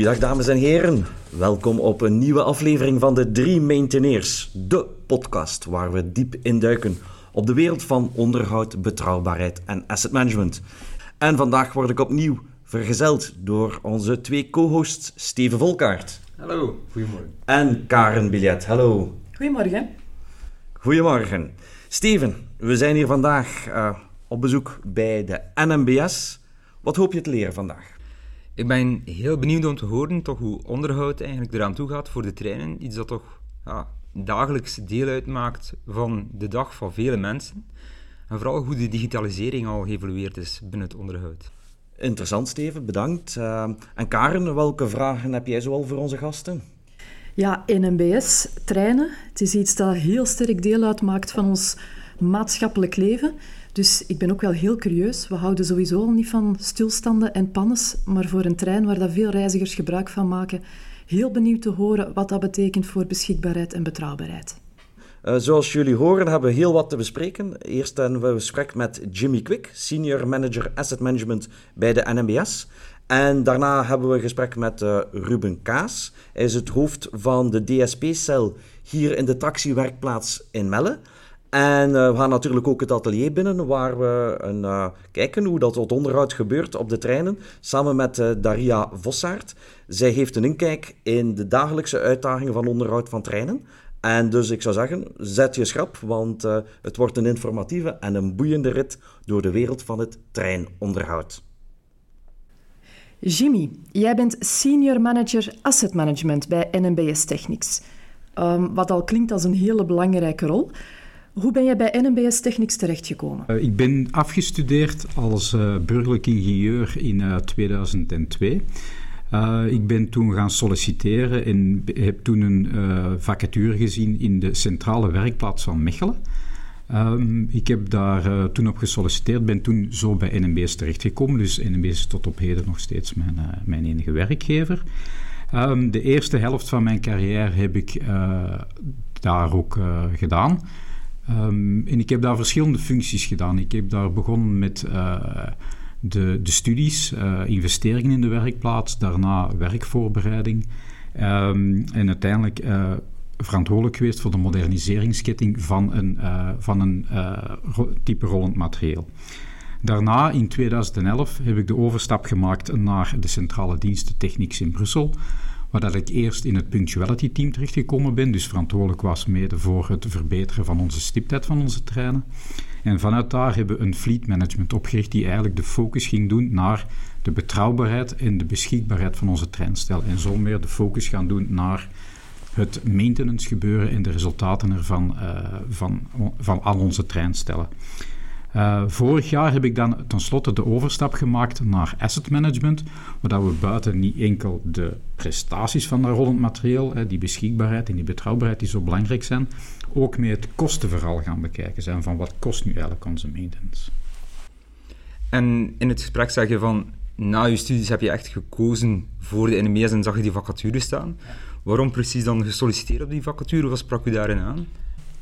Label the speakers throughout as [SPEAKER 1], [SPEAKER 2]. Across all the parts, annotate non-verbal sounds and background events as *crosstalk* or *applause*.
[SPEAKER 1] Goedendag dames en heren. Welkom op een nieuwe aflevering van de Drie Maintainers, de podcast waar we diep induiken op de wereld van onderhoud, betrouwbaarheid en asset management. En vandaag word ik opnieuw vergezeld door onze twee co-hosts Steven Volkaart.
[SPEAKER 2] Hallo, goedemorgen.
[SPEAKER 1] En Karen Billet. Hallo.
[SPEAKER 3] Goedemorgen.
[SPEAKER 1] Goedemorgen. Steven, we zijn hier vandaag uh, op bezoek bij de NMBS. Wat hoop je te leren vandaag?
[SPEAKER 2] Ik ben heel benieuwd om te horen toch hoe onderhoud eigenlijk eraan toe gaat voor de treinen. Iets dat toch ja, dagelijks deel uitmaakt van de dag van vele mensen. En vooral hoe de digitalisering al geëvolueerd is binnen het onderhoud.
[SPEAKER 1] Interessant, Steven, bedankt. Uh, en Karen, welke vragen heb jij zoal voor onze gasten?
[SPEAKER 3] Ja, NMBS, treinen. Het is iets dat heel sterk deel uitmaakt van ons maatschappelijk leven. Dus ik ben ook wel heel curieus. We houden sowieso al niet van stilstanden en pannes, maar voor een trein waar dat veel reizigers gebruik van maken, heel benieuwd te horen wat dat betekent voor beschikbaarheid en betrouwbaarheid.
[SPEAKER 1] Uh, zoals jullie horen hebben we heel wat te bespreken. Eerst hebben we gesprek met Jimmy Quick, Senior Manager Asset Management bij de NMBS. En daarna hebben we een gesprek met uh, Ruben Kaas. Hij is het hoofd van de DSP-cel hier in de taxiwerkplaats in Melle. En uh, we gaan natuurlijk ook het atelier binnen, waar we een, uh, kijken hoe dat onderhoud gebeurt op de treinen, samen met uh, Daria Vossaert. Zij heeft een inkijk in de dagelijkse uitdagingen van onderhoud van treinen. En dus ik zou zeggen, zet je schrap, want het wordt een informatieve en een boeiende rit door de wereld van het treinonderhoud.
[SPEAKER 3] Jimmy, jij bent Senior Manager Asset Management bij NMBS Technics. Um, wat al klinkt als een hele belangrijke rol. Hoe ben je bij NMBS Technics terechtgekomen?
[SPEAKER 4] Uh, ik ben afgestudeerd als uh, burgerlijk ingenieur in uh, 2002. ik ben toen gaan solliciteren en heb toen een vacature gezien in de centrale werkplaats van Mechelen. Um, ik heb daar toen op gesolliciteerd, ben toen zo bij NMBS terechtgekomen. Dus NMBS is tot op heden nog steeds mijn, mijn enige werkgever. Um, de eerste helft van mijn carrière heb ik daar ook gedaan. Um, en ik heb daar verschillende functies gedaan. Ik heb daar begonnen met uh, de, de, studies, uh, investeringen in de werkplaats, daarna werkvoorbereiding um, en uiteindelijk uh, verantwoordelijk geweest voor de moderniseringsketting van een, van een type rollend materieel. Daarna, in 2011, heb ik de overstap gemaakt naar de Centrale Diensten Technics in Brussel waar ik eerst in het punctuality team terechtgekomen ben, dus verantwoordelijk was mede voor het verbeteren van onze stiptijd van onze treinen. En vanuit daar hebben we een fleet management opgericht die eigenlijk de focus ging doen naar de betrouwbaarheid en de beschikbaarheid van onze treinstel. En zo meer de focus gaan doen naar het maintenance gebeuren en de resultaten ervan uh, van, van al onze treinstellen. Uh, vorig jaar heb ik dan tenslotte de overstap gemaakt naar asset management, waar we buiten niet enkel de prestaties van dat rollend materieel, die beschikbaarheid en die betrouwbaarheid die zo belangrijk zijn, ook mee het kostenverhaal gaan bekijken zijn van wat kost nu eigenlijk onze maintenance.
[SPEAKER 2] En in het gesprek zeg je van, na je studies heb je echt gekozen voor de NME's en zag je die vacature staan. Waarom precies dan gesolliciteerd op die vacature? Wat sprak u daarin aan?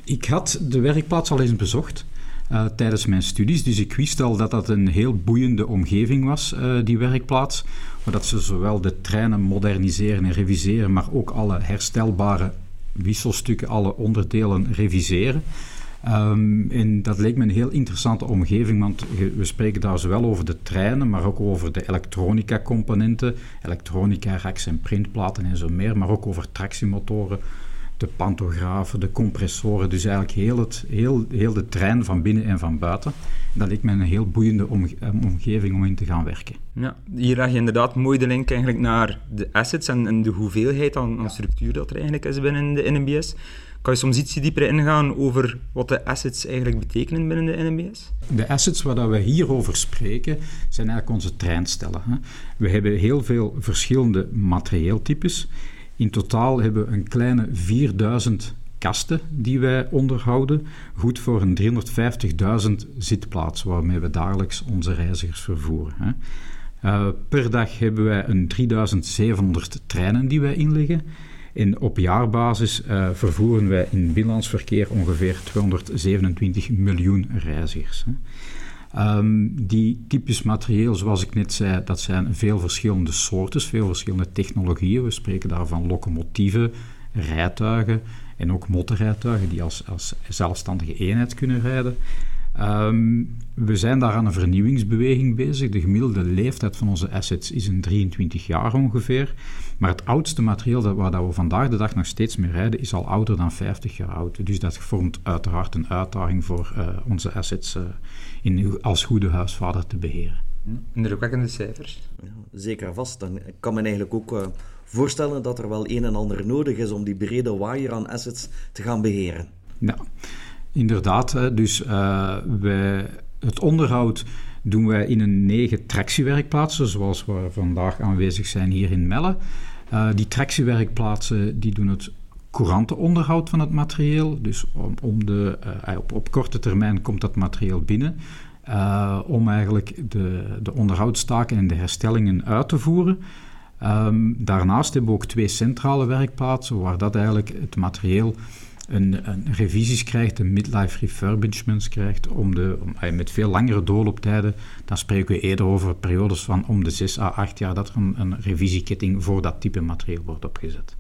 [SPEAKER 4] Ik had de werkplaats al eens bezocht. Uh, tijdens mijn studies. Dus ik wist al dat dat een heel boeiende omgeving was, uh, die werkplaats. Waar dat ze zowel de treinen moderniseren en reviseren, maar ook alle herstelbare wisselstukken, alle onderdelen reviseren. Um, en dat leek me een heel interessante omgeving, want we spreken daar zowel over de treinen, maar ook over de elektronica-componenten, elektronica, racks en printplaten en zo meer, maar ook over tractiemotoren, de pantografen, de compressoren, dus eigenlijk heel, het, heel, heel de trein van binnen en van buiten. Dat lijkt me een heel boeiende eh, omgeving om in te gaan werken.
[SPEAKER 2] Ja, hier leg je inderdaad mooi de link eigenlijk naar de assets en, en de hoeveelheid aan, aan, structuur dat er eigenlijk is binnen de NMBS. Kan je soms iets dieper ingaan over wat de assets eigenlijk betekenen binnen de NMBS?
[SPEAKER 4] De assets waar we hier over spreken, zijn eigenlijk onze treinstellen. We hebben heel veel verschillende materieeltypes. In totaal hebben we een kleine 4000 kasten die wij onderhouden, goed voor een 350.000 zitplaatsen waarmee we dagelijks onze reizigers vervoeren. Hè. Uh, per dag hebben wij een 3700 treinen die wij inleggen. En op jaarbasis uh, vervoeren wij in binnenlands verkeer ongeveer 227 miljoen reizigers. Hè. Ehm, die typisch materieel, zoals ik net zei, dat zijn veel verschillende soorten, veel verschillende technologieën. We spreken daar van locomotieven, rijtuigen en ook motorrijtuigen die als, als zelfstandige eenheid kunnen rijden. Ehm, we zijn daar aan een vernieuwingsbeweging bezig. De gemiddelde leeftijd van onze assets is een 23 jaar ongeveer. Maar het oudste materieel dat, waar dat we vandaag de dag nog steeds mee rijden, is al ouder dan 50 jaar oud. Dus dat vormt uiteraard een uitdaging voor uh, onze assets uh, in, als goede huisvader te beheren.
[SPEAKER 2] Indrukwekkende cijfers.
[SPEAKER 1] Ja, zeker vast. Dan ik kan me eigenlijk ook uh, voorstellen dat er wel een en ander nodig is om die brede waaier aan assets te gaan beheren.
[SPEAKER 4] Ja. Inderdaad, dus uh, wij, het onderhoud doen wij in een negen tractiewerkplaatsen, zoals we vandaag aanwezig zijn hier in Melle. Uh, die tractiewerkplaatsen die doen het courante onderhoud van het materieel. Dus om, de, uh, op, op, korte termijn komt dat materieel binnen. Uh, om eigenlijk de, de onderhoudstaken en de herstellingen uit te voeren. Um, daarnaast hebben we ook twee centrale werkplaatsen waar dat eigenlijk het materieel een, een revisies krijgt, een midlife refurbishments krijgt, om de, om, met veel langere doorlooptijden, dan spreken we eerder over periodes van om de 6 à 8 jaar dat er een, een revisieketting voor dat type materieel wordt opgezet.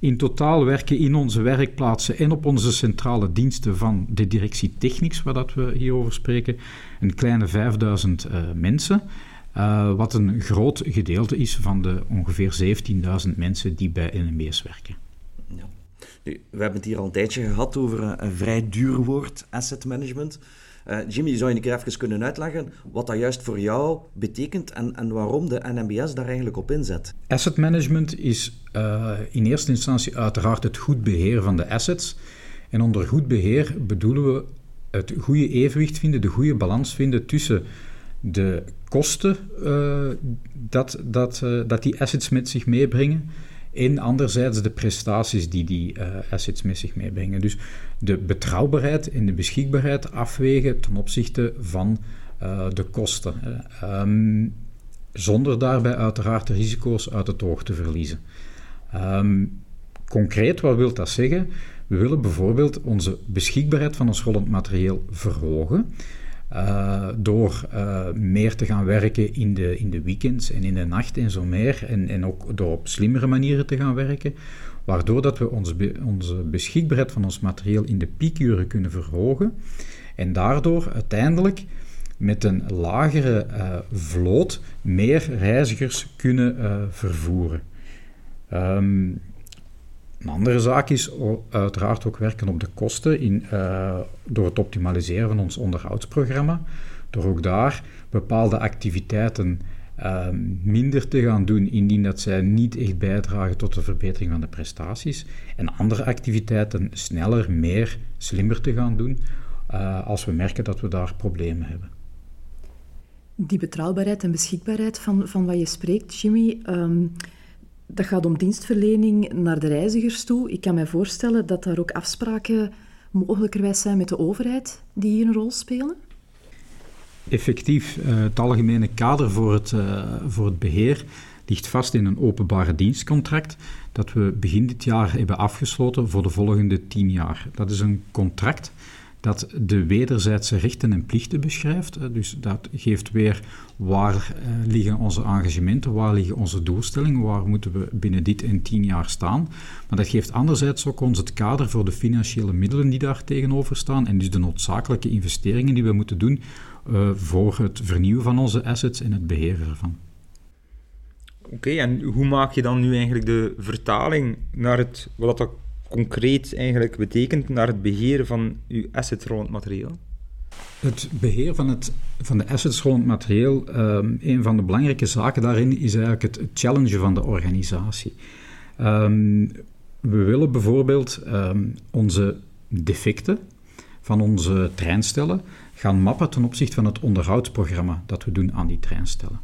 [SPEAKER 4] In totaal werken in onze werkplaatsen en op onze centrale diensten van de directie Technics, waar dat we hierover spreken, een kleine 5000 uh, mensen. Uh, wat een groot gedeelte is van de ongeveer 17.000 mensen die bij NMBS werken.
[SPEAKER 1] Nu, we hebben het hier al een tijdje gehad over een, een vrij duur woord, asset management. Uh, Jimmy, zou je een even kunnen uitleggen wat dat juist voor jou betekent en, en waarom de NMBS daar eigenlijk op inzet?
[SPEAKER 4] Asset management is uh, in eerste instantie uiteraard het goed beheer van de assets. En onder goed beheer bedoelen we het goede evenwicht vinden, de goede balans vinden tussen de kosten uh, dat, dat, dat die assets met zich meebrengen en anderzijds de prestaties die die uh, assets met zich meebrengen. Dus de betrouwbaarheid en de beschikbaarheid afwegen ten opzichte van uh, de kosten. Um, zonder daarbij uiteraard de risico's uit het oog te verliezen. Um, concreet, wat wil dat zeggen? We willen bijvoorbeeld onze beschikbaarheid van ons rollend materieel verhogen. Uh, door uh, meer te gaan werken in de, in de weekends en in de nacht en zo meer. En, en ook door op slimmere manieren te gaan werken. Waardoor dat we onze, be, onze beschikbaarheid van ons materieel in de piekuren kunnen verhogen. En daardoor uiteindelijk met een lagere uh, vloot meer reizigers kunnen vervoeren. Um, een andere zaak is uiteraard ook werken op de kosten in, uh, door het optimaliseren van ons onderhoudsprogramma. Door ook daar bepaalde activiteiten uh, minder te gaan doen indien dat zij niet echt bijdragen tot de verbetering van de prestaties. En andere activiteiten sneller, meer, slimmer te gaan doen uh, als we merken dat we daar problemen hebben.
[SPEAKER 3] Die betrouwbaarheid en beschikbaarheid van, van wat je spreekt, Jimmy. Um dat gaat om dienstverlening naar de reizigers toe. Ik kan mij voorstellen dat daar ook afspraken mogelijkerwijs zijn met de overheid die hier een rol spelen.
[SPEAKER 4] Effectief, uh, het algemene kader voor het, uh, voor het beheer ligt vast in een openbare dienstcontract dat we begin dit jaar hebben afgesloten voor de volgende tien jaar. Dat is een contract dat de wederzijdse rechten en plichten beschrijft. Dus dat geeft weer waar uh, liggen onze engagementen, waar liggen onze doelstellingen, waar moeten we binnen dit en tien jaar staan. Maar dat geeft anderzijds ook ons het kader voor de financiële middelen die daar tegenover staan en dus de noodzakelijke investeringen die we moeten doen uh, voor het vernieuwen van onze assets en het beheren ervan.
[SPEAKER 2] Oké, en hoe maak je dan nu eigenlijk de vertaling naar het, wat dat concreet eigenlijk betekent naar het beheer van uw assets rond materieel?
[SPEAKER 4] Het beheer van, het, van de assets rond materieel, um, een van de belangrijke zaken daarin is eigenlijk het challengen van de organisatie. Um, we willen bijvoorbeeld um, onze defecten van onze treinstellen gaan mappen ten opzichte van het onderhoudsprogramma dat we doen aan die treinstellen.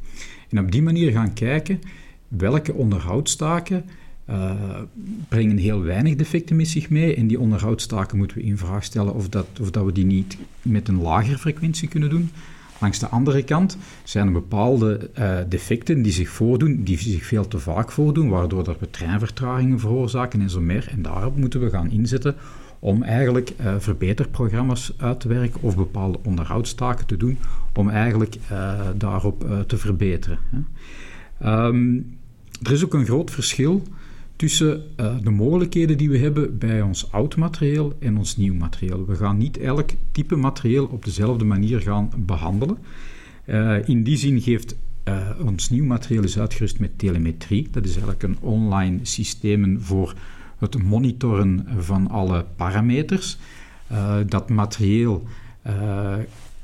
[SPEAKER 4] En op die manier gaan kijken welke onderhoudstaken uh, brengen heel weinig defecten met zich mee. En die onderhoudstaken moeten we in vraag stellen of, dat, of dat we die niet met een lagere frequentie kunnen doen. Langs de andere kant zijn er bepaalde uh, defecten die zich voordoen, die zich veel te vaak voordoen, waardoor we treinvertragingen veroorzaken en zo meer. En daarop moeten we gaan inzetten om eigenlijk uh, verbeterprogramma's uit te werken of bepaalde onderhoudstaken te doen om eigenlijk daarop te verbeteren. Um, er is ook een groot verschil tussen de mogelijkheden die we hebben bij ons oud materieel en ons nieuw materieel. We gaan niet elk type materieel op dezelfde manier gaan behandelen. in die zin geeft ons nieuw materieel is uitgerust met telemetrie. Dat is eigenlijk een online systeem voor het monitoren van alle parameters. Dat materieel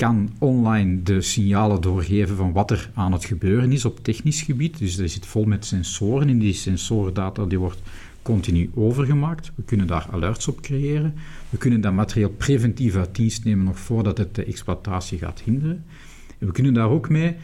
[SPEAKER 4] kan online de signalen doorgeven van wat er aan het gebeuren is op technisch gebied. Dus dat zit vol met sensoren en die sensordata die wordt continu overgemaakt. We kunnen daar alerts op creëren. We kunnen dat materieel preventief uit dienst nemen nog voordat het de exploitatie gaat hinderen. En we kunnen daar ook mee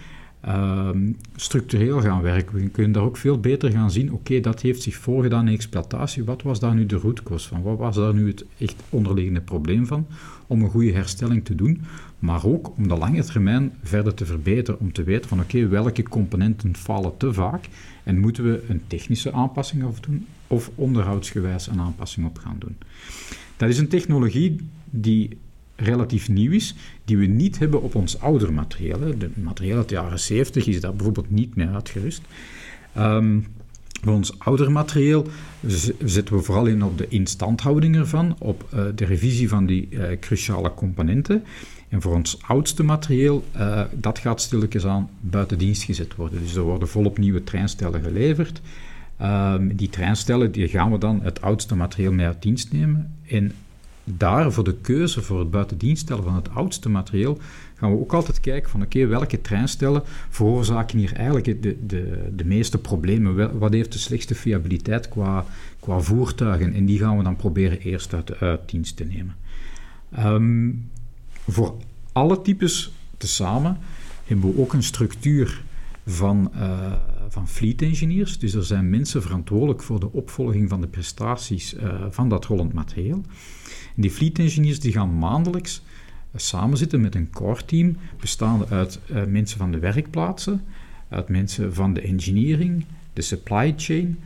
[SPEAKER 4] Ehm, structureel gaan werken. We kunnen daar ook veel beter gaan zien, oké, dat heeft zich voorgedaan in exploitatie. Wat was daar nu de rootkost van? Wat was daar nu het echt onderliggende probleem van? Om een goede herstelling te doen, maar ook om de lange termijn verder te verbeteren. Om te weten van, oké, welke componenten falen te vaak en moeten we een technische aanpassing op doen of onderhoudsgewijs een aanpassing op gaan doen. Dat is een technologie die relatief nieuw is, die we niet hebben op ons ouder materieel. De materieel uit de jaren 70 is daar bijvoorbeeld niet meer uitgerust. Um, voor ons ouder materieel zetten we vooral in op de instandhouding ervan, op uh, de revisie van die uh, cruciale componenten. En voor ons oudste materieel, uh, dat gaat stilletjes aan buiten dienst gezet worden. Dus er worden volop nieuwe treinstellen geleverd. Um, die treinstellen die gaan we dan het oudste materieel mee uit dienst nemen. En daar voor de keuze voor het buitendienststellen van het oudste materieel gaan we ook altijd kijken van oké, welke treinstellen veroorzaken hier eigenlijk de, de, de meeste problemen? Wat heeft de slechtste fiabiliteit qua, qua voertuigen? En die gaan we dan proberen eerst uit, uit dienst te nemen. Um, voor alle types tezamen hebben we ook een structuur van, uh, van fleet engineers. Dus er zijn mensen verantwoordelijk voor de opvolging van de prestaties uh, van dat rollend materieel die fleet engineers die gaan maandelijks uh, samenzitten met een core team, bestaande uit uh, mensen van de werkplaatsen, uit mensen van de engineering, de supply chain,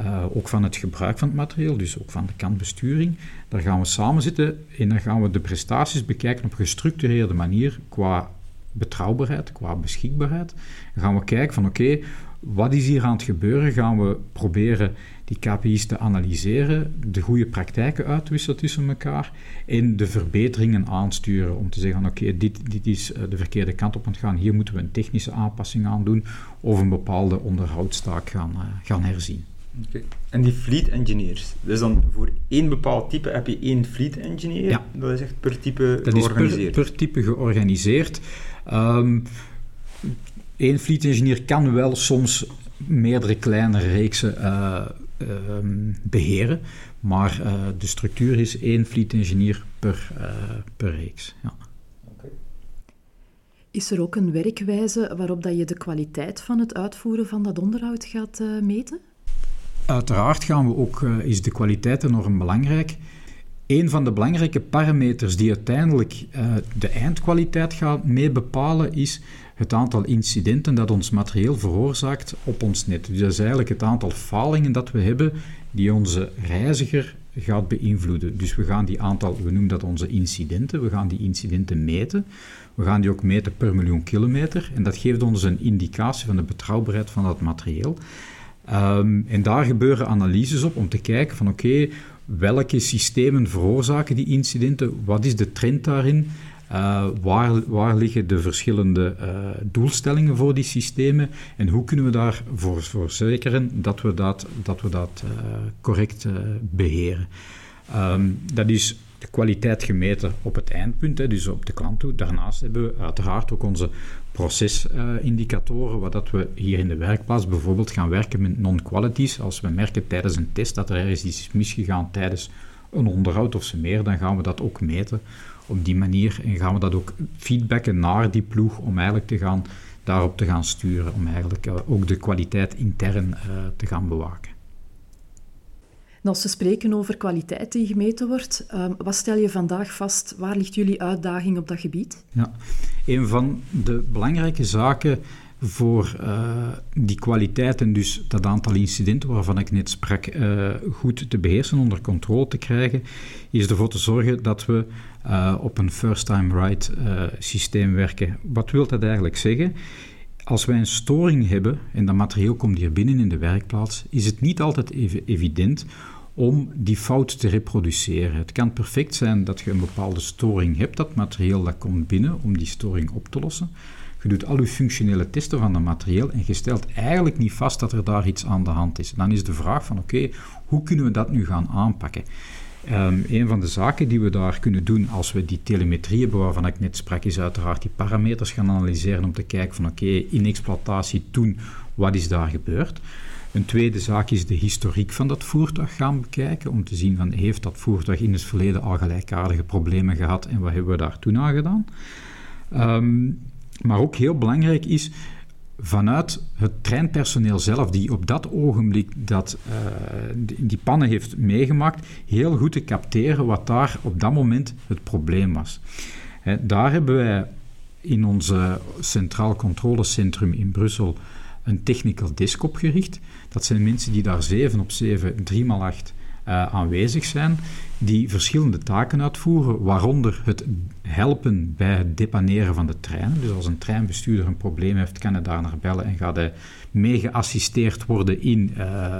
[SPEAKER 4] uh, ook van het gebruik van het materieel, dus ook van de kantbesturing. Daar gaan we samen zitten en dan gaan we de prestaties bekijken op gestructureerde manier qua betrouwbaarheid, qua beschikbaarheid. Dan gaan we kijken van oké, wat is hier aan het gebeuren? Gaan we proberen die KPI's te analyseren, de goede praktijken uitwisselen tussen elkaar en de verbeteringen aansturen om te zeggen: oké, dit, dit is eh, de verkeerde kant op aan het gaan, hier moeten we een technische aanpassing aan doen of een bepaalde onderhoudstaak gaan, uh, gaan herzien.
[SPEAKER 2] Okay. En die fleet engineers, dus dan voor één bepaald type heb je één fleet engineer? Ja. Dat is echt per type
[SPEAKER 4] dat georganiseerd? Dat is per, per type georganiseerd. Um, Eén fleet engineer kan wel soms meerdere kleine reeksen uh, beheren, maar uh, de structuur is één fleet engineer per, per reeks. Ja.
[SPEAKER 3] Is er ook een werkwijze waarop dat je de kwaliteit van het uitvoeren van dat onderhoud gaat meten?
[SPEAKER 4] Uiteraard gaan we ook, is de kwaliteit enorm belangrijk. Een van de belangrijke parameters die uiteindelijk de eindkwaliteit gaat mee bepalen is het aantal incidenten dat ons materieel veroorzaakt op ons net. Dus dat is eigenlijk het aantal falingen dat we hebben die onze reiziger gaat beïnvloeden. Dus we gaan die aantal, we noemen dat onze incidenten, we gaan die incidenten meten. We gaan die ook meten per miljoen kilometer en dat geeft ons een indicatie van de betrouwbaarheid van dat materieel. Um, en daar gebeuren analyses op om te kijken van oké, welke systemen veroorzaken die incidenten, wat is de trend daarin uh, waar, waar, liggen de verschillende uh, doelstellingen voor die systemen en hoe kunnen we daarvoor verzekeren dat we dat, dat, we dat uh, correct beheren. Um, dat is de kwaliteit gemeten op het eindpunt, hè, dus op de klant toe. Daarnaast hebben we uiteraard ook onze procesindicatoren, waar dat we hier in de werkplaats bijvoorbeeld gaan werken met non-qualities. Als we merken tijdens een test dat er ergens iets is misgegaan tijdens een onderhoud of ze meer, dan gaan we dat ook meten op die manier en gaan we dat ook feedbacken naar die ploeg om eigenlijk te gaan, daarop te gaan sturen, om eigenlijk uh, ook de kwaliteit intern uh, te gaan bewaken.
[SPEAKER 3] En als we spreken over kwaliteit die gemeten wordt, um, wat stel je vandaag vast? Waar ligt jullie uitdaging op dat gebied?
[SPEAKER 4] Ja, een van de belangrijke zaken voor die kwaliteit en dus dat aantal incidenten waarvan ik net sprak goed te beheersen, onder controle te krijgen, is ervoor te zorgen dat we op een first-time right systeem werken. Wat wil dat eigenlijk zeggen? Als wij een storing hebben en dat materieel komt hier binnen in de werkplaats, is het niet altijd even evident om die fout te reproduceren. Het kan perfect zijn dat je een bepaalde storing hebt, dat materieel dat komt binnen, om die storing op te lossen. Je doet al je functionele testen van dat materieel en je stelt eigenlijk niet vast dat er daar iets aan de hand is. Dan is de vraag van oké, hoe kunnen we dat nu gaan aanpakken? Um, een van de zaken die we daar kunnen doen als we die telemetrie hebben waarvan ik net sprak, is uiteraard die parameters gaan analyseren om te kijken van oké, in exploitatie toen, wat is daar gebeurd? Een tweede zaak is de historiek van dat voertuig gaan bekijken, om te zien van heeft dat voertuig in het verleden al gelijkaardige problemen gehad en wat hebben we daar toen aan gedaan. Um, maar ook heel belangrijk is vanuit het treinpersoneel zelf, die op dat ogenblik dat, uh, die pannen heeft meegemaakt, heel goed te capteren wat daar op dat moment het probleem was. daar hebben wij in ons Centraal Controlecentrum in Brussel een technical desk opgericht. Dat zijn mensen die daar 7 op 7, 3 x 8 uh, aanwezig zijn, die verschillende taken uitvoeren, waaronder het helpen bij het depaneren van de treinen. Dus als een treinbestuurder een probleem heeft, kan hij daar naar bellen en gaat hij mee geassisteerd worden in, uh,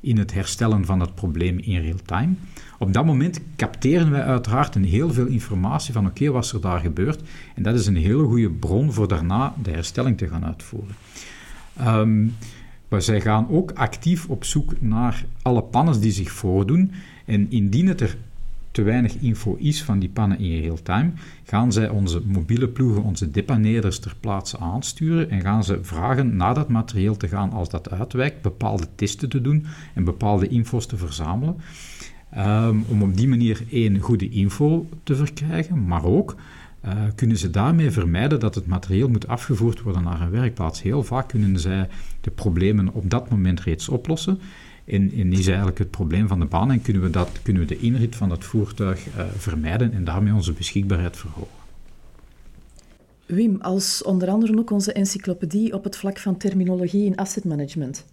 [SPEAKER 4] in het herstellen van het probleem in real time. Op dat moment capteren wij uiteraard een heel veel informatie van oké, wat er daar gebeurd? En dat is een hele goede bron voor daarna de herstelling te gaan uitvoeren. Um, maar zij gaan ook actief op zoek naar alle pannen die zich voordoen. En indien het er te weinig info is van die pannen in real time, gaan zij onze mobiele ploegen, onze depaneerders ter plaatse aansturen en gaan ze vragen naar dat materieel te gaan als dat uitwijkt, bepaalde testen te doen en bepaalde info's te verzamelen. Um, om op die manier één goede info te verkrijgen, maar ook uh, kunnen ze daarmee vermijden dat het materieel moet afgevoerd worden naar een werkplaats. Heel vaak kunnen zij de problemen op dat moment reeds oplossen. En, en is eigenlijk het probleem van de baan en kunnen we, dat, kunnen we de inrit van het voertuig uh, vermijden en daarmee onze beschikbaarheid verhogen.
[SPEAKER 3] Wim, als onder andere ook onze encyclopedie op het vlak van terminologie in asset management.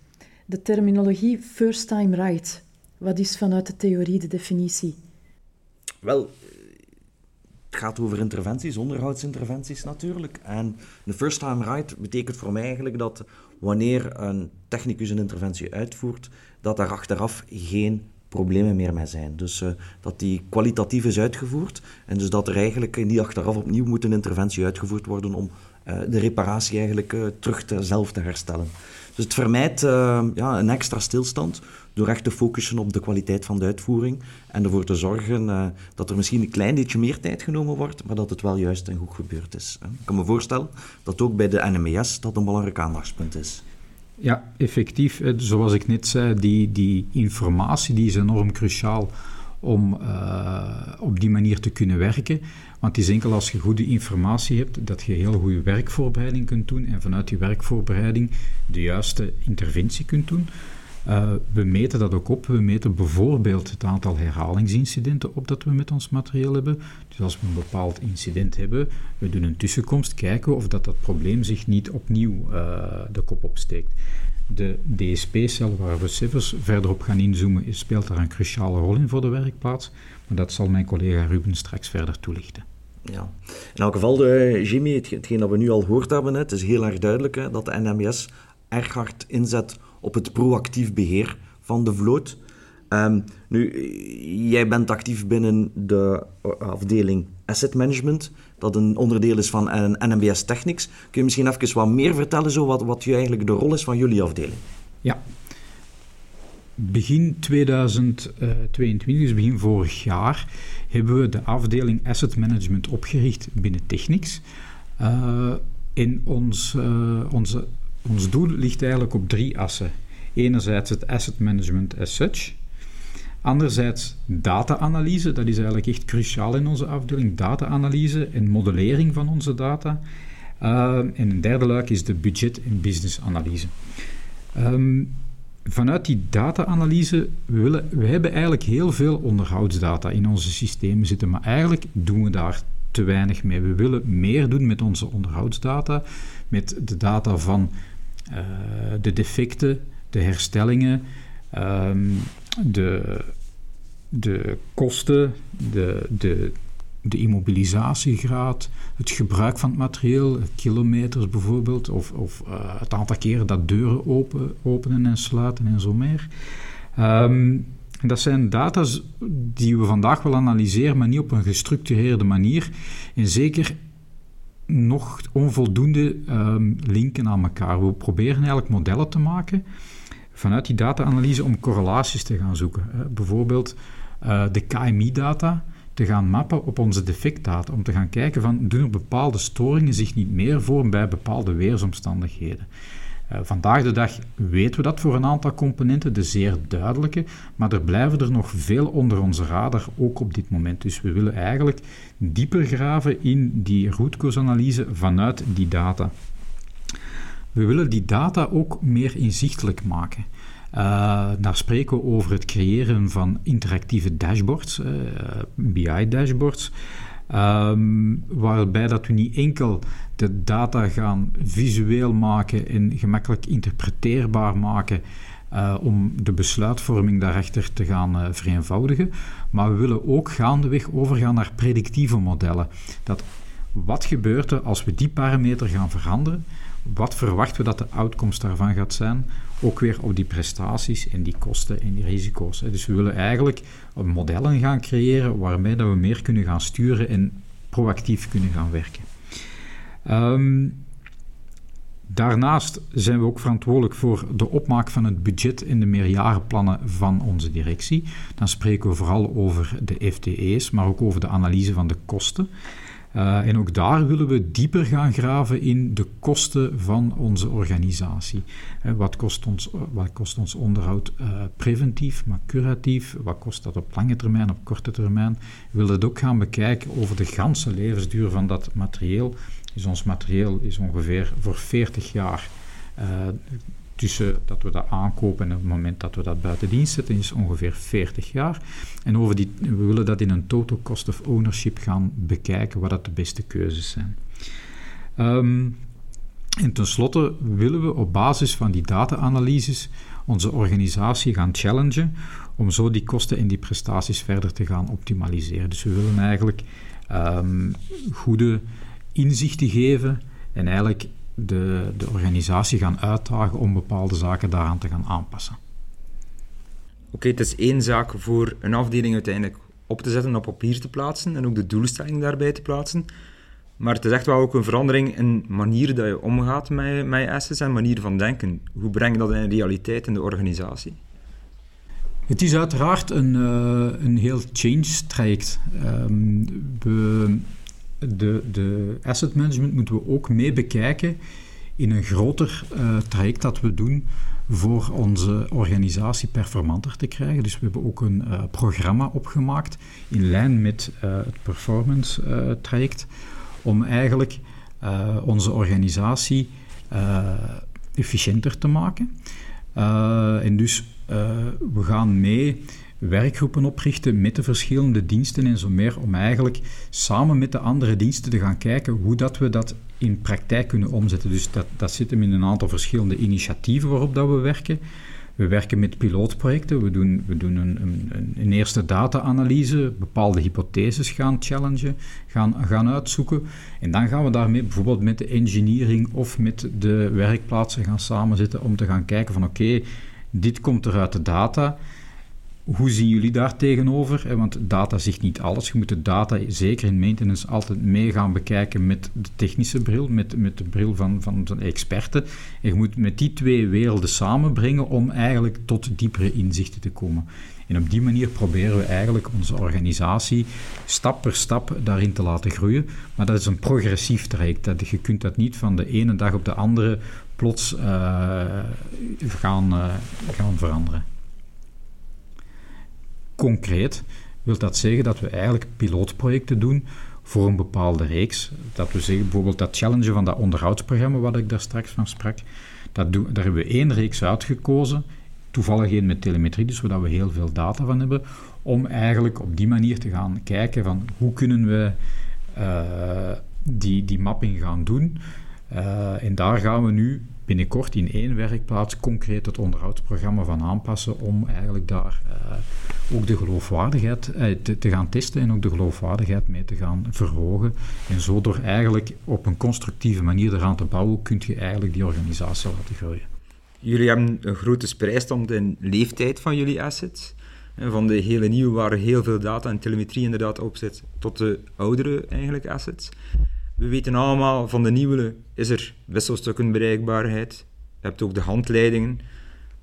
[SPEAKER 3] De terminologie first time right, wat is vanuit de theorie de definitie?
[SPEAKER 1] Wel, het gaat over interventies, onderhoudsinterventies natuurlijk. En de first time right betekent voor mij eigenlijk dat wanneer een technicus een interventie uitvoert, dat daar achteraf geen problemen meer mee zijn. Dus uh, dat die kwalitatief is uitgevoerd en dus dat er eigenlijk niet achteraf opnieuw moet een interventie uitgevoerd worden om uh, de reparatie eigenlijk uh, terug te, zelf te herstellen. Dus het vermijdt ja, een extra stilstand door echt te focussen op de kwaliteit van de uitvoering en ervoor te zorgen uh, dat er misschien een klein beetje meer tijd genomen wordt, maar dat het wel juist en goed gebeurd is. Hè. Ik kan me voorstellen dat ook bij de NMES dat een belangrijk aandachtspunt is.
[SPEAKER 4] Ja, effectief. Zoals ik net zei, die, die informatie die is enorm cruciaal om uh, op die manier te kunnen werken. Want het is enkel als je goede informatie hebt dat je heel goede werkvoorbereiding kunt doen en vanuit die werkvoorbereiding de juiste interventie kunt doen. Uh, we meten dat ook op. We meten bijvoorbeeld het aantal herhalingsincidenten op dat we met ons materieel hebben. Dus als we een bepaald incident hebben, we doen een tussenkomst, kijken of dat, dat probleem zich niet opnieuw uh, de kop opsteekt. De DSP-cel, waar we zelfs verder op gaan inzoomen, speelt daar een cruciale rol in voor de werkplaats. Maar dat zal mijn collega Ruben straks verder toelichten.
[SPEAKER 1] Ja. In elk geval, uh, Jimmy, hetgeen dat we nu al gehoord hebben, het is heel erg duidelijk hè, dat de NMS erg hard inzet op het proactief beheer van de vloot. Um, nu, jij bent actief binnen de afdeling Asset Management, dat een onderdeel is van NMBS Technics. Kun je misschien even wat meer vertellen, zo wat, wat eigenlijk de rol is van jullie afdeling?
[SPEAKER 4] Ja. Begin 2022, dus begin vorig jaar, hebben we de afdeling Asset Management opgericht binnen Technics. Uh, in ons, onze ons doel ligt eigenlijk op drie assen. Enerzijds het asset management as such. Anderzijds data-analyse, dat is eigenlijk echt cruciaal in onze afdeling. Data-analyse en modellering van onze data. Uh, en een derde luik is de budget- en business-analyse. Um, vanuit die data-analyse, we, we hebben eigenlijk heel veel onderhoudsdata in onze systemen zitten, maar eigenlijk doen we daar te weinig mee. We willen meer doen met onze onderhoudsdata, met de data van de defecten, de herstellingen, um, de, de kosten, de, de, de immobilisatiegraad, het gebruik van het materieel, kilometers bijvoorbeeld, of, of uh, het aantal keren dat deuren open, openen en sluiten en zo meer. Um, dat zijn data die we vandaag wel analyseren, maar niet op een gestructureerde manier. En zeker nog onvoldoende um, linken aan elkaar. We proberen eigenlijk modellen te maken vanuit die data-analyse om correlaties te gaan zoeken. bijvoorbeeld uh, de KMI-data te gaan mappen op onze defectdata, om te gaan kijken van doen bepaalde storingen zich niet meer voor bij bepaalde weersomstandigheden. Uh, vandaag de dag weten we dat voor een aantal componenten, de zeer duidelijke, maar er blijven er nog veel onder onze radar, ook op dit moment. Dus we willen eigenlijk dieper graven in die rootcause-analyse vanuit die data. We willen die data ook meer inzichtelijk maken. Uh, daar spreken we over het creëren van interactieve dashboards, uh, BI-dashboards, um, waarbij dat we niet enkel de data gaan visueel maken en gemakkelijk interpreteerbaar maken uh, om de besluitvorming daarachter te gaan vereenvoudigen, maar we willen ook gaandeweg overgaan naar predictieve modellen. Dat wat gebeurt er als we die parameter gaan veranderen? Wat verwachten we dat de uitkomst daarvan gaat zijn? Ook weer op die prestaties en die kosten en die risico's. Dus we willen eigenlijk modellen gaan creëren waarmee dat we meer kunnen gaan sturen en proactief kunnen gaan werken. Um, daarnaast zijn we ook verantwoordelijk voor de opmaak van het budget en de meerjarenplannen van onze directie. Dan spreken we vooral over de FTE's, maar ook over de analyse van de kosten. Uh, en ook daar willen we dieper gaan graven in de kosten van onze organisatie. Uh, wat, kost ons, wat kost ons onderhoud uh, preventief, maar curatief? Wat kost dat op lange termijn, op korte termijn? We willen het ook gaan bekijken over de ganse levensduur van dat materieel. Dus ons materieel is ongeveer voor 40 jaar tussen dat we dat aankopen en het moment dat we dat buiten dienst zetten is ongeveer 40 jaar. En over die, we willen dat in een total cost of ownership gaan bekijken wat dat de beste keuzes zijn. Um, en tenslotte willen we op basis van die data-analyses onze organisatie gaan challengen om zo die kosten en die prestaties verder te gaan optimaliseren. Dus we willen eigenlijk um, goede inzichten geven en eigenlijk de, de organisatie gaan uitdagen om bepaalde zaken daaraan te gaan aanpassen.
[SPEAKER 2] Oké, het is één zaak voor een afdeling uiteindelijk op te zetten, op papier te plaatsen en ook de doelstelling daarbij te plaatsen. Maar het is echt wel ook een verandering in manier dat je omgaat met, met je assets en manier van denken. Hoe breng je dat in realiteit in de organisatie?
[SPEAKER 4] Het is uiteraard een, uh, een heel change-traject. Um, we de, de asset management moeten we ook mee bekijken in een groter uh, traject dat we doen voor onze organisatie performanter te krijgen. Dus we hebben ook een uh, programma opgemaakt in lijn met uh, het performance traject om eigenlijk onze organisatie efficiënter te maken. en dus we gaan mee werkgroepen oprichten met de verschillende diensten en zo meer, om eigenlijk samen met de andere diensten te gaan kijken hoe dat we dat in praktijk kunnen omzetten. Dus dat, dat zit hem in een aantal verschillende initiatieven waarop dat we werken. We werken met pilootprojecten, we doen, we doen een, een, een eerste data-analyse, bepaalde hypotheses gaan challengen, gaan, gaan uitzoeken. En dan gaan we daarmee bijvoorbeeld met de engineering of met de werkplaatsen gaan samenzitten om te gaan kijken van oké, dit komt er uit de data hoe zien jullie daar tegenover? Want data zegt niet alles. Je moet de data, zeker in maintenance, altijd mee gaan bekijken met de technische bril, met, met de bril van, van de experten. En je moet met die twee werelden samenbrengen om eigenlijk tot diepere inzichten te komen. En op die manier proberen we eigenlijk onze organisatie stap per stap daarin te laten groeien. Maar dat is een progressief traject. Dat, je kunt dat niet van de ene dag op de andere plots uh, gaan, uh, gaan veranderen. Concreet wil dat zeggen dat we eigenlijk pilootprojecten doen voor een bepaalde reeks. Dat we zeggen bijvoorbeeld dat challenge van dat onderhoudsprogramma wat ik daar straks van sprak. Dat doen, daar hebben we één reeks uitgekozen, toevallig één met telemetrie, dus zodat we heel veel data van hebben, om eigenlijk op die manier te gaan kijken van hoe kunnen we die, die mapping gaan doen. en daar gaan we nu binnenkort in één werkplaats concreet het onderhoudsprogramma van aanpassen om eigenlijk daar uh, ook de geloofwaardigheid uh, te, gaan testen en ook de geloofwaardigheid mee te gaan verhogen. En zo door eigenlijk op een constructieve manier eraan te bouwen, kun je eigenlijk die organisatie laten groeien.
[SPEAKER 2] Jullie hebben een grote spreidstand in leeftijd van jullie assets. Van de hele nieuwe waar heel veel data en telemetrie inderdaad op zit, tot de oudere eigenlijk assets. We weten allemaal, van de nieuwe is er wisselstukkenbereikbaarheid. Je hebt ook de handleidingen.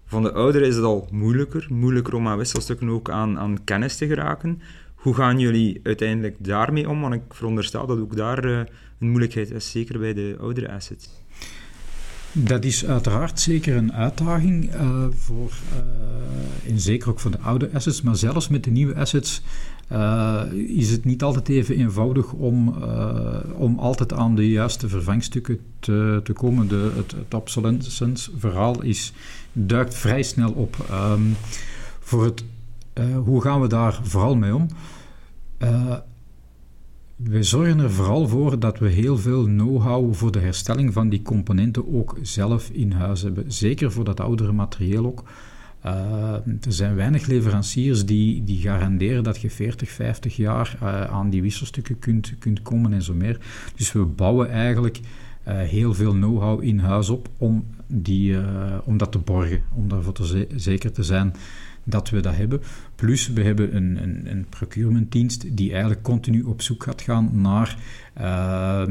[SPEAKER 2] Van de oudere is het al moeilijker. Moeilijker om aan wisselstukken ook aan, aan kennis te geraken. Hoe gaan jullie uiteindelijk daarmee om? Want ik veronderstel dat ook daar uh, een moeilijkheid is, zeker bij de oudere assets.
[SPEAKER 4] Dat is uiteraard zeker een uitdaging, uh, voor, uh, zeker ook voor de oude assets, maar zelfs met de nieuwe assets uh, is het niet altijd even eenvoudig om, om altijd aan de juiste vervangstukken te, te komen. De, het, het obsolescence-verhaal is, duikt vrij snel op. Um, voor het, hoe gaan we daar vooral mee om? We zorgen er vooral voor dat we heel veel know-how voor de herstelling van die componenten ook zelf in huis hebben. Zeker voor dat oudere materieel ook. Uh, er zijn weinig leveranciers die, die garanderen dat je 40, 50 jaar uh, aan die wisselstukken kunt, kunt komen en zo meer. Dus we bouwen eigenlijk uh, heel veel know-how in huis op om, die, om dat te borgen, om daarvoor te zeker te zijn dat we dat hebben. Plus, we hebben een, een, een procurementdienst die eigenlijk continu op zoek gaat gaan naar... Uh,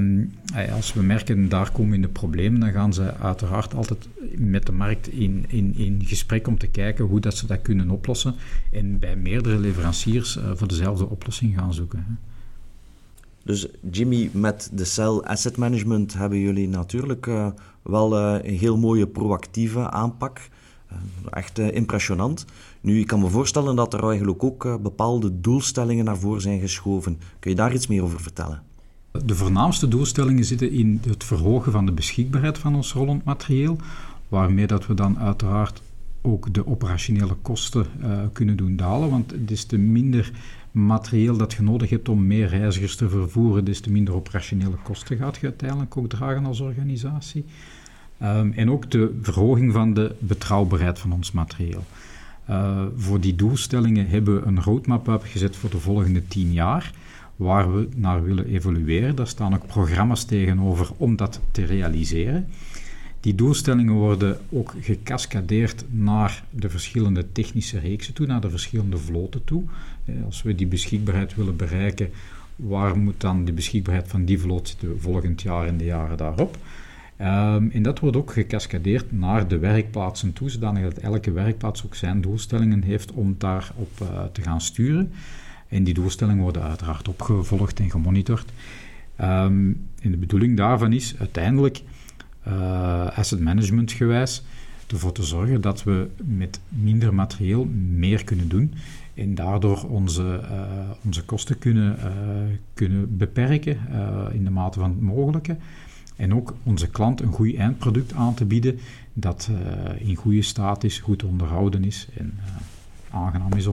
[SPEAKER 4] als we merken, daar komen in de problemen, dan gaan ze uiteraard altijd met de markt in, in, in gesprek om te kijken hoe dat ze dat kunnen oplossen. En bij meerdere leveranciers uh, voor dezelfde oplossing gaan zoeken. Hè.
[SPEAKER 1] Dus Jimmy, met de Cell Asset Management hebben jullie natuurlijk uh, wel uh, een heel mooie proactieve aanpak. Echt impressionant. Nu, ik kan me voorstellen dat er eigenlijk ook uh, bepaalde doelstellingen naar voren zijn geschoven. Kun je daar iets meer over vertellen?
[SPEAKER 4] De voornaamste doelstellingen zitten in het verhogen van de beschikbaarheid van ons rollend materieel, waarmee dat we dan uiteraard ook de operationele kosten uh, kunnen doen dalen, want des te minder materieel dat je nodig hebt om meer reizigers te vervoeren, des te minder operationele kosten gaat je uiteindelijk ook dragen als organisatie. Um, en ook de verhoging van de betrouwbaarheid van ons materieel. Uh, voor die doelstellingen hebben we een roadmap opgezet voor de volgende tien jaar, waar we naar willen evolueren. Daar staan ook programma's tegenover om dat te realiseren. Die doelstellingen worden ook gecascadeerd naar de verschillende technische reeksen toe, naar de verschillende vloten toe. Eh, als we die beschikbaarheid willen bereiken, waar moet dan de beschikbaarheid van die vloot zitten volgend jaar en de jaren daarop? Um, en dat wordt ook gecascadeerd naar de werkplaatsen toe, zodanig dat elke werkplaats ook zijn doelstellingen heeft om daarop uh, te gaan sturen. En die doelstellingen worden uiteraard opgevolgd en gemonitord. Um, en de bedoeling daarvan is uiteindelijk, uh, asset management gewijs, ervoor te zorgen dat we met minder materieel meer kunnen doen en daardoor onze, uh, onze kosten kunnen, kunnen beperken in de mate van het mogelijke. En ook onze klant een goed eindproduct aan te bieden dat uh, in goede staat is, goed onderhouden is en uh, aangenaam is.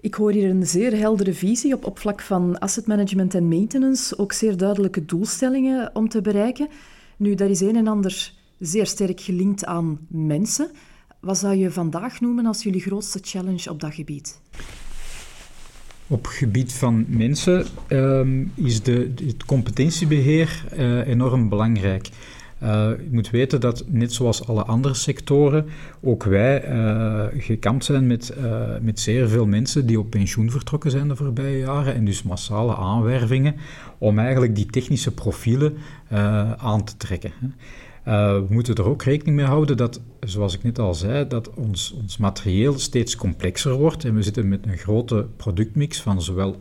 [SPEAKER 3] Ik hoor hier een zeer heldere visie op, op vlak van asset management en maintenance, ook zeer duidelijke doelstellingen om te bereiken. Nu, dat is een en ander zeer sterk gelinkt aan mensen. Wat zou je vandaag noemen als jullie grootste challenge op dat gebied?
[SPEAKER 4] Op gebied van mensen um, is de, het competentiebeheer uh, enorm belangrijk. Je moet weten dat, net zoals alle andere sectoren, ook wij uh, gekampt zijn met, met zeer veel mensen die op pensioen vertrokken zijn de voorbije jaren en dus massale aanwervingen om eigenlijk die technische profielen aan te trekken. Uh, we moeten er ook rekening mee houden dat, zoals ik net al zei, dat ons, ons materieel steeds complexer wordt. En we zitten met een grote productmix van zowel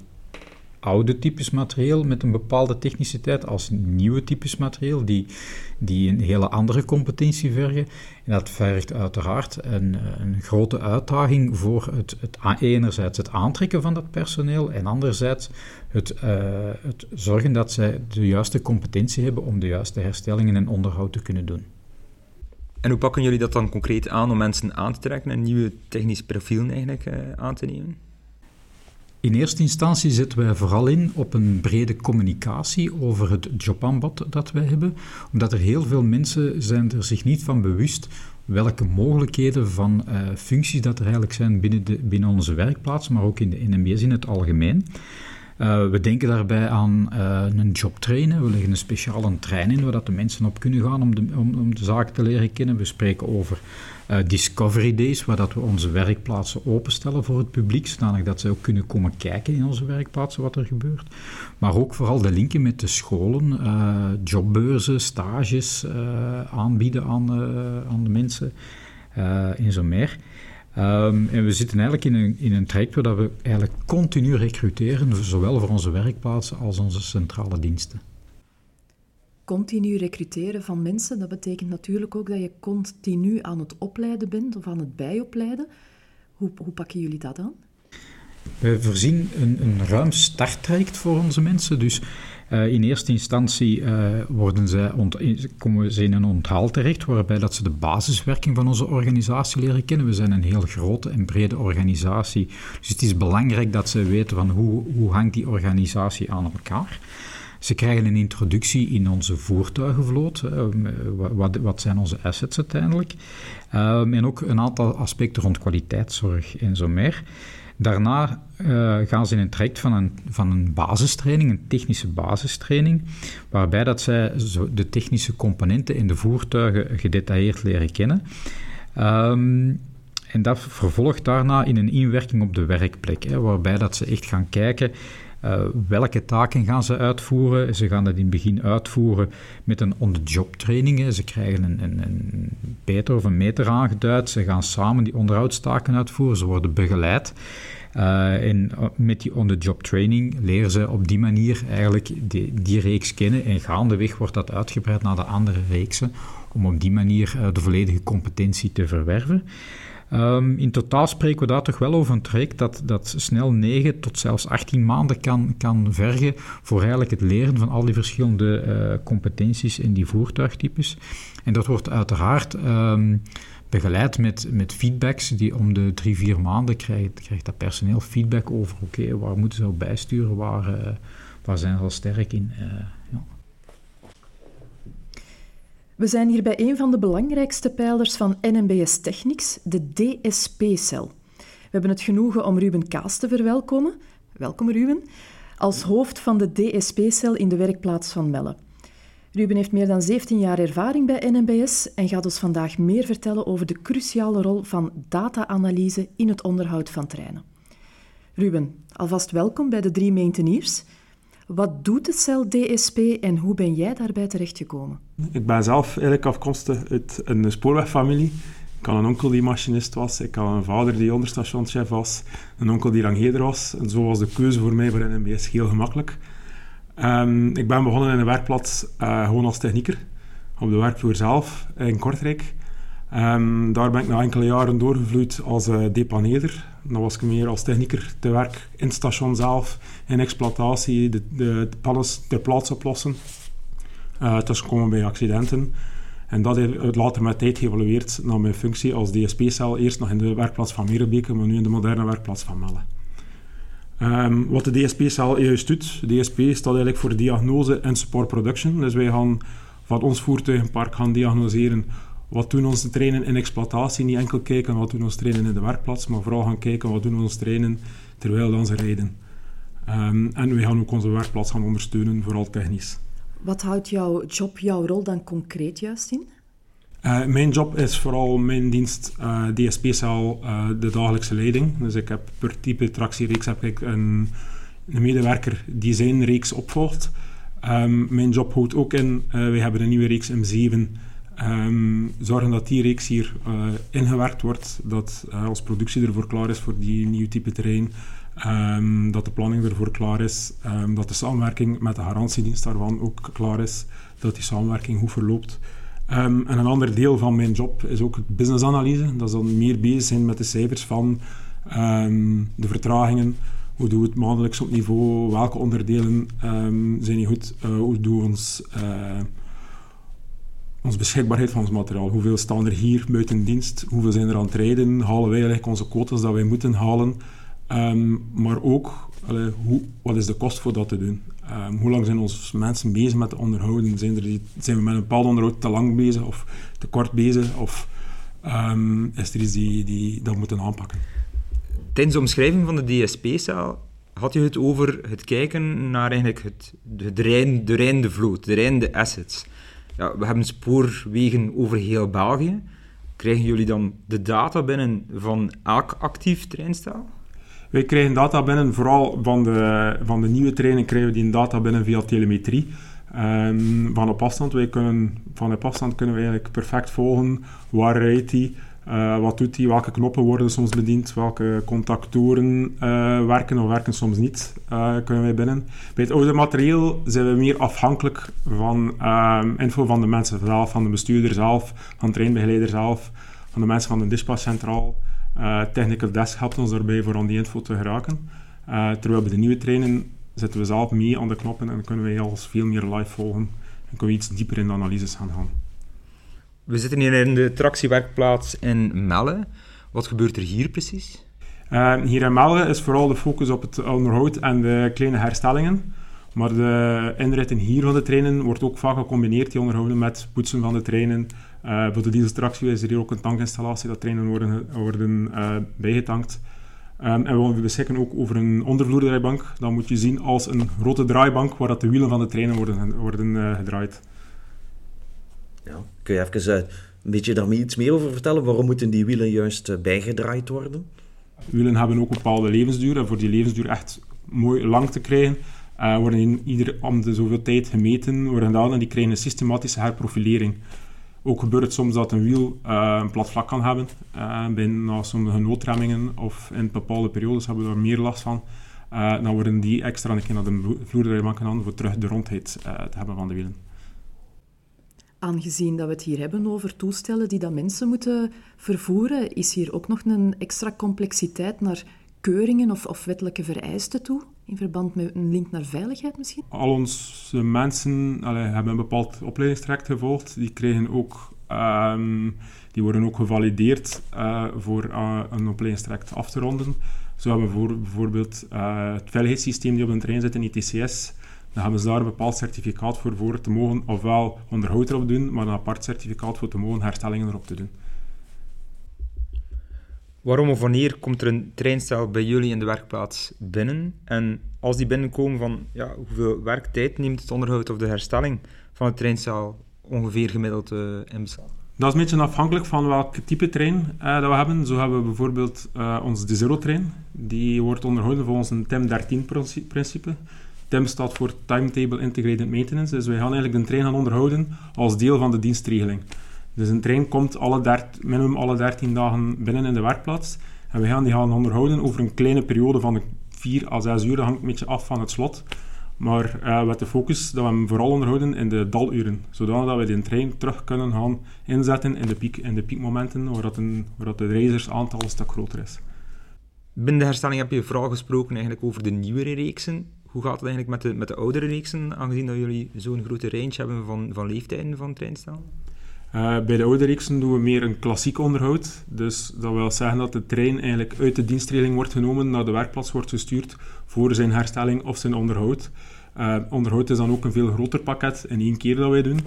[SPEAKER 4] oude types materieel met een bepaalde techniciteit als nieuwe types materieel die, die een hele andere competentie vergen. En dat vergt uiteraard een, een grote uitdaging voor het, het, enerzijds het aantrekken van dat personeel en anderzijds het, uh, het zorgen dat zij de juiste competentie hebben om de juiste herstellingen en onderhoud te kunnen doen.
[SPEAKER 2] En hoe pakken jullie dat dan concreet aan om mensen aan te trekken en nieuwe technische profielen eigenlijk uh, aan te nemen?
[SPEAKER 4] In eerste instantie zetten wij vooral in op een brede communicatie over het jobaanbod dat wij hebben, omdat er heel veel mensen zijn er zich niet van bewust welke mogelijkheden van uh, functies dat er eigenlijk zijn binnen, de, binnen onze werkplaats, maar ook in de NMBS in het algemeen. Uh, we denken daarbij aan uh, een jobtrainen. We leggen een speciale trein in waar dat de mensen op kunnen gaan om de, om, om de zaak te leren kennen. We spreken over uh, Discovery Days, waar dat we onze werkplaatsen openstellen voor het publiek, zodanig dat ze ook kunnen komen kijken in onze werkplaatsen wat er gebeurt. Maar ook vooral de linken met de scholen, jobbeurzen, stages aanbieden aan, aan de mensen en zo meer. Um, en we zitten eigenlijk in een, in een traject waar we eigenlijk continu recruteren, zowel voor onze werkplaatsen als onze centrale diensten.
[SPEAKER 3] Continu recruteren van mensen, dat betekent natuurlijk ook dat je continu aan het opleiden bent of aan het bijopleiden. Hoe, hoe pakken jullie dat aan?
[SPEAKER 4] We voorzien een, een ruim starttraject voor onze mensen. Dus uh, in eerste instantie uh, worden komen ze in een onthaal terecht, waarbij dat ze de basiswerking van onze organisatie leren kennen. We zijn een heel grote en brede organisatie, dus het is belangrijk dat ze weten van hoe, hoe hangt die organisatie aan elkaar. Ze krijgen een introductie in onze voertuigenvloot. Wat, wat zijn onze assets uiteindelijk? Um, en ook een aantal aspecten rond kwaliteitszorg en zo meer. Daarna uh, gaan ze in een traject van een, van een basistraining, een technische basistraining, waarbij dat zij de technische componenten in de voertuigen gedetailleerd leren kennen. Um, en dat vervolgt daarna in een inwerking op de werkplek, hè, waarbij dat ze echt gaan kijken uh, welke taken gaan ze uitvoeren? Ze gaan dat in het begin uitvoeren met een on-the-job training. Ze krijgen een, een, een beter of een meter aangeduid. Ze gaan samen die onderhoudstaken uitvoeren. Ze worden begeleid. Uh, en uh, met die on-the-job training leren ze op die manier eigenlijk die, die, reeks kennen. En gaandeweg wordt dat uitgebreid naar de andere reeksen, om op die manier de volledige competentie te verwerven. Um, in totaal spreken we daar toch wel over een traject dat, dat snel 9 tot zelfs 18 maanden kan, kan vergen voor eigenlijk het leren van al die verschillende uh, competenties in die voertuigtypes. En dat wordt uiteraard um, begeleid met, met feedbacks die om de drie, vier maanden krijgt, krijgt dat personeel feedback over oké, waar moeten ze op bijsturen, waar, uh, waar zijn ze al sterk in. Uh, ja.
[SPEAKER 3] We zijn hier bij een van de belangrijkste pijlers van NMBS Technics, de DSP-cel. We hebben het genoegen om Ruben Kaas te verwelkomen. Welkom Ruben. Als hoofd van de DSP-cel in de werkplaats van Melle. Ruben heeft meer dan 17 jaar ervaring bij NMBS en gaat ons vandaag meer vertellen over de cruciale rol van data-analyse in het onderhoud van treinen. Ruben, alvast welkom bij de drie Maintainiers. Wat doet de cel DSP en hoe ben jij daarbij terechtgekomen?
[SPEAKER 5] Ik ben zelf eigenlijk afkomstig uit een spoorwegfamilie. Ik had een onkel die machinist was, ik had een vader die onderstationschef was, een onkel die rangheder was. En zo was de keuze voor mij voor NMBS heel gemakkelijk. Um, ik ben begonnen in een werkplaats uh, gewoon als technieker, op de werkvloer zelf in Kortrijk. Um, daar ben ik na enkele jaren doorgevloeid als uh, depaneerder. Dan was ik meer als technieker te werk in het station zelf, in exploitatie, de, de, pannen ter plaatse oplossen. Uh, tussenkomen bij accidenten. En dat heeft later met tijd geëvolueerd naar mijn functie als DSP-cel. Eerst nog in de werkplaats van Merenbeke, maar nu in de moderne werkplaats van Melle. Um, wat de DSP-cel juist doet, DSP staat eigenlijk voor Diagnose en Support Production. Dus wij gaan van ons voertuigenpark gaan diagnoseren wat doen onze treinen in exploitatie, niet enkel kijken wat doen onze treinen in de werkplaats, maar vooral gaan kijken wat doen onze treinen terwijl ze rijden. Um, en we gaan ook onze werkplaats gaan ondersteunen, vooral technisch.
[SPEAKER 3] Wat houdt jouw job, jouw rol dan concreet juist in?
[SPEAKER 5] Uh, mijn job is vooral mijn dienst uh, DSP-cel, uh, de dagelijkse leiding. Dus ik heb per type tractiereeks heb ik een, een medewerker die zijn reeks opvolgt. Um, mijn job houdt ook in, we hebben een nieuwe reeks M7 Um, zorgen dat die reeks hier uh, ingewerkt wordt, dat uh, als productie ervoor klaar is voor die nieuwe type terrein, um, dat de planning ervoor klaar is, um, dat de samenwerking met de garantiedienst daarvan ook klaar is, dat die samenwerking goed verloopt. en een ander deel van mijn job is ook businessanalyse. Dat is dan meer bezig zijn met de cijfers van de vertragingen. Hoe doen we het maandelijks op niveau? Welke onderdelen zijn niet goed? Uh, hoe doen we ons onze beschikbaarheid van ons materiaal. Hoeveel staan er hier buiten dienst? Hoeveel zijn er aan het rijden? Halen wij eigenlijk onze quotas dat wij moeten halen? Ehm, maar ook, hoe, wat is de kost voor dat te doen? Um, hoe lang zijn onze mensen bezig met onderhouden? Zijn, er zijn we met een bepaald onderhoud te lang bezig of te kort bezig? Of um, is er iets die, die dat moeten aanpakken?
[SPEAKER 2] Tijdens de omschrijving van de DSP-zaal had je het over het kijken naar eigenlijk het, de, Rijn, de rijdende vloot, de rijdende assets. Ja, we hebben spoorwegen over heel België. Krijgen jullie dan de data binnen van elk actief treinstel?
[SPEAKER 5] Wij krijgen data binnen, vooral van de, van de nieuwe treinen krijgen we die data binnen via telemetrie. Um, van op afstand, wij kunnen, van op afstand kunnen we eigenlijk perfect volgen waar rijdt hij, uh, wat doet hij, welke knoppen worden soms bediend, welke contactoren uh, werken of werken soms niet, uh, kunnen wij binnen. Bij het oude materieel zijn we meer afhankelijk van info van de mensen zelf, van de bestuurder zelf, van de treinbegeleider zelf, van de mensen van de dispatchcentraal. Technical Desk helpt ons daarbij voor aan die info te geraken. Terwijl bij de nieuwe treinen zitten we zelf mee aan de knoppen en kunnen wij alles veel meer live volgen en kunnen we iets dieper in de analyses gaan gaan.
[SPEAKER 2] We zitten hier in de tractiewerkplaats in Melle. Wat gebeurt er hier precies?
[SPEAKER 5] Uh, hier in Melle is vooral de focus op het onderhoud en de kleine herstellingen. Maar de inritten hier van de treinen wordt ook vaak gecombineerd, die onderhouden met poetsen van de treinen, uh, voor de dieseltractie is er hier ook een tankinstallatie, dat treinen worden, worden uh, bijgetankt. Um, en we beschikken ook over een ondervloerdraaibank. Dat moet je zien als een grote draaibank waar dat de wielen van de treinen worden, worden uh, gedraaid.
[SPEAKER 1] Ja, kun je even een beetje daar iets meer over vertellen? Waarom moeten die wielen juist bijgedraaid worden?
[SPEAKER 5] Wielen hebben ook een bepaalde levensduur. En voor die levensduur echt mooi lang te krijgen, worden in ieder om de zoveel tijd gemeten worden gedaan en die krijgen een systematische herprofilering. Ook gebeurt het soms dat een wiel uh, een plat vlak kan hebben. Uh, bij na sommige noodremmingen of in bepaalde periodes hebben we daar meer last van. Uh, dan worden die extra een keer naar de vloerdraaibank gedaan voor terug de rondheid te hebben van de wielen.
[SPEAKER 3] Aangezien dat we het hier hebben over toestellen die dat mensen moeten vervoeren, is hier ook nog een extra complexiteit naar keuringen of, of wettelijke vereisten toe? In verband met een link naar veiligheid misschien?
[SPEAKER 5] Al onze mensen hebben een bepaald opleidingstraject gevolgd. Die, kregen ook, um, die worden ook gevalideerd uh, voor uh, een opleidingstraject af te ronden. Zo hebben we voor, bijvoorbeeld uh, het veiligheidssysteem die op de trein zit in ITCS. Dan hebben ze daar een bepaald certificaat voor, voor te mogen ofwel onderhoud erop doen, maar een apart certificaat voor te mogen herstellingen erop te doen.
[SPEAKER 2] Waarom of wanneer komt er een treinstel bij jullie in de werkplaats binnen? En als die binnenkomen, van, ja, hoeveel werktijd neemt het onderhoud of de herstelling van het treinstel ongeveer gemiddeld uh, in beslag?
[SPEAKER 5] Dat is een beetje afhankelijk van welk type trein uh, dat we hebben. Zo hebben we bijvoorbeeld uh, onze De Zero-trein. Die wordt onderhouden volgens een TIM-13-principe. TIM staat voor Timetable Integrated Maintenance. Dus wij gaan eigenlijk de trein gaan onderhouden als deel van de dienstregeling. Dus een trein komt alle minimum alle 13 dagen binnen in de werkplaats. En we gaan die gaan onderhouden over een kleine periode van 4 à 6 uur. Dat hangt een beetje af van het slot. Maar uh, met de focus dat we hem vooral onderhouden in de daluren. Zodat we die trein terug kunnen gaan inzetten in de, piek, in de piekmomenten waar, dat een, de een stuk groter is.
[SPEAKER 2] Binnen de herstelling heb je vooral gesproken eigenlijk over de nieuwere reeksen. Hoe gaat het eigenlijk met de, met de oudere reeksen, aangezien dat jullie zo'n grote range hebben van, van leeftijden van treinstellen?
[SPEAKER 5] Uh, bij de oude reeksen doen we meer een klassiek onderhoud. Dus dat wil zeggen dat de trein eigenlijk uit de dienstregeling wordt genomen, naar de werkplaats wordt gestuurd voor zijn herstelling of zijn onderhoud. Uh, onderhoud is dan ook een veel groter pakket in één keer dat wij doen.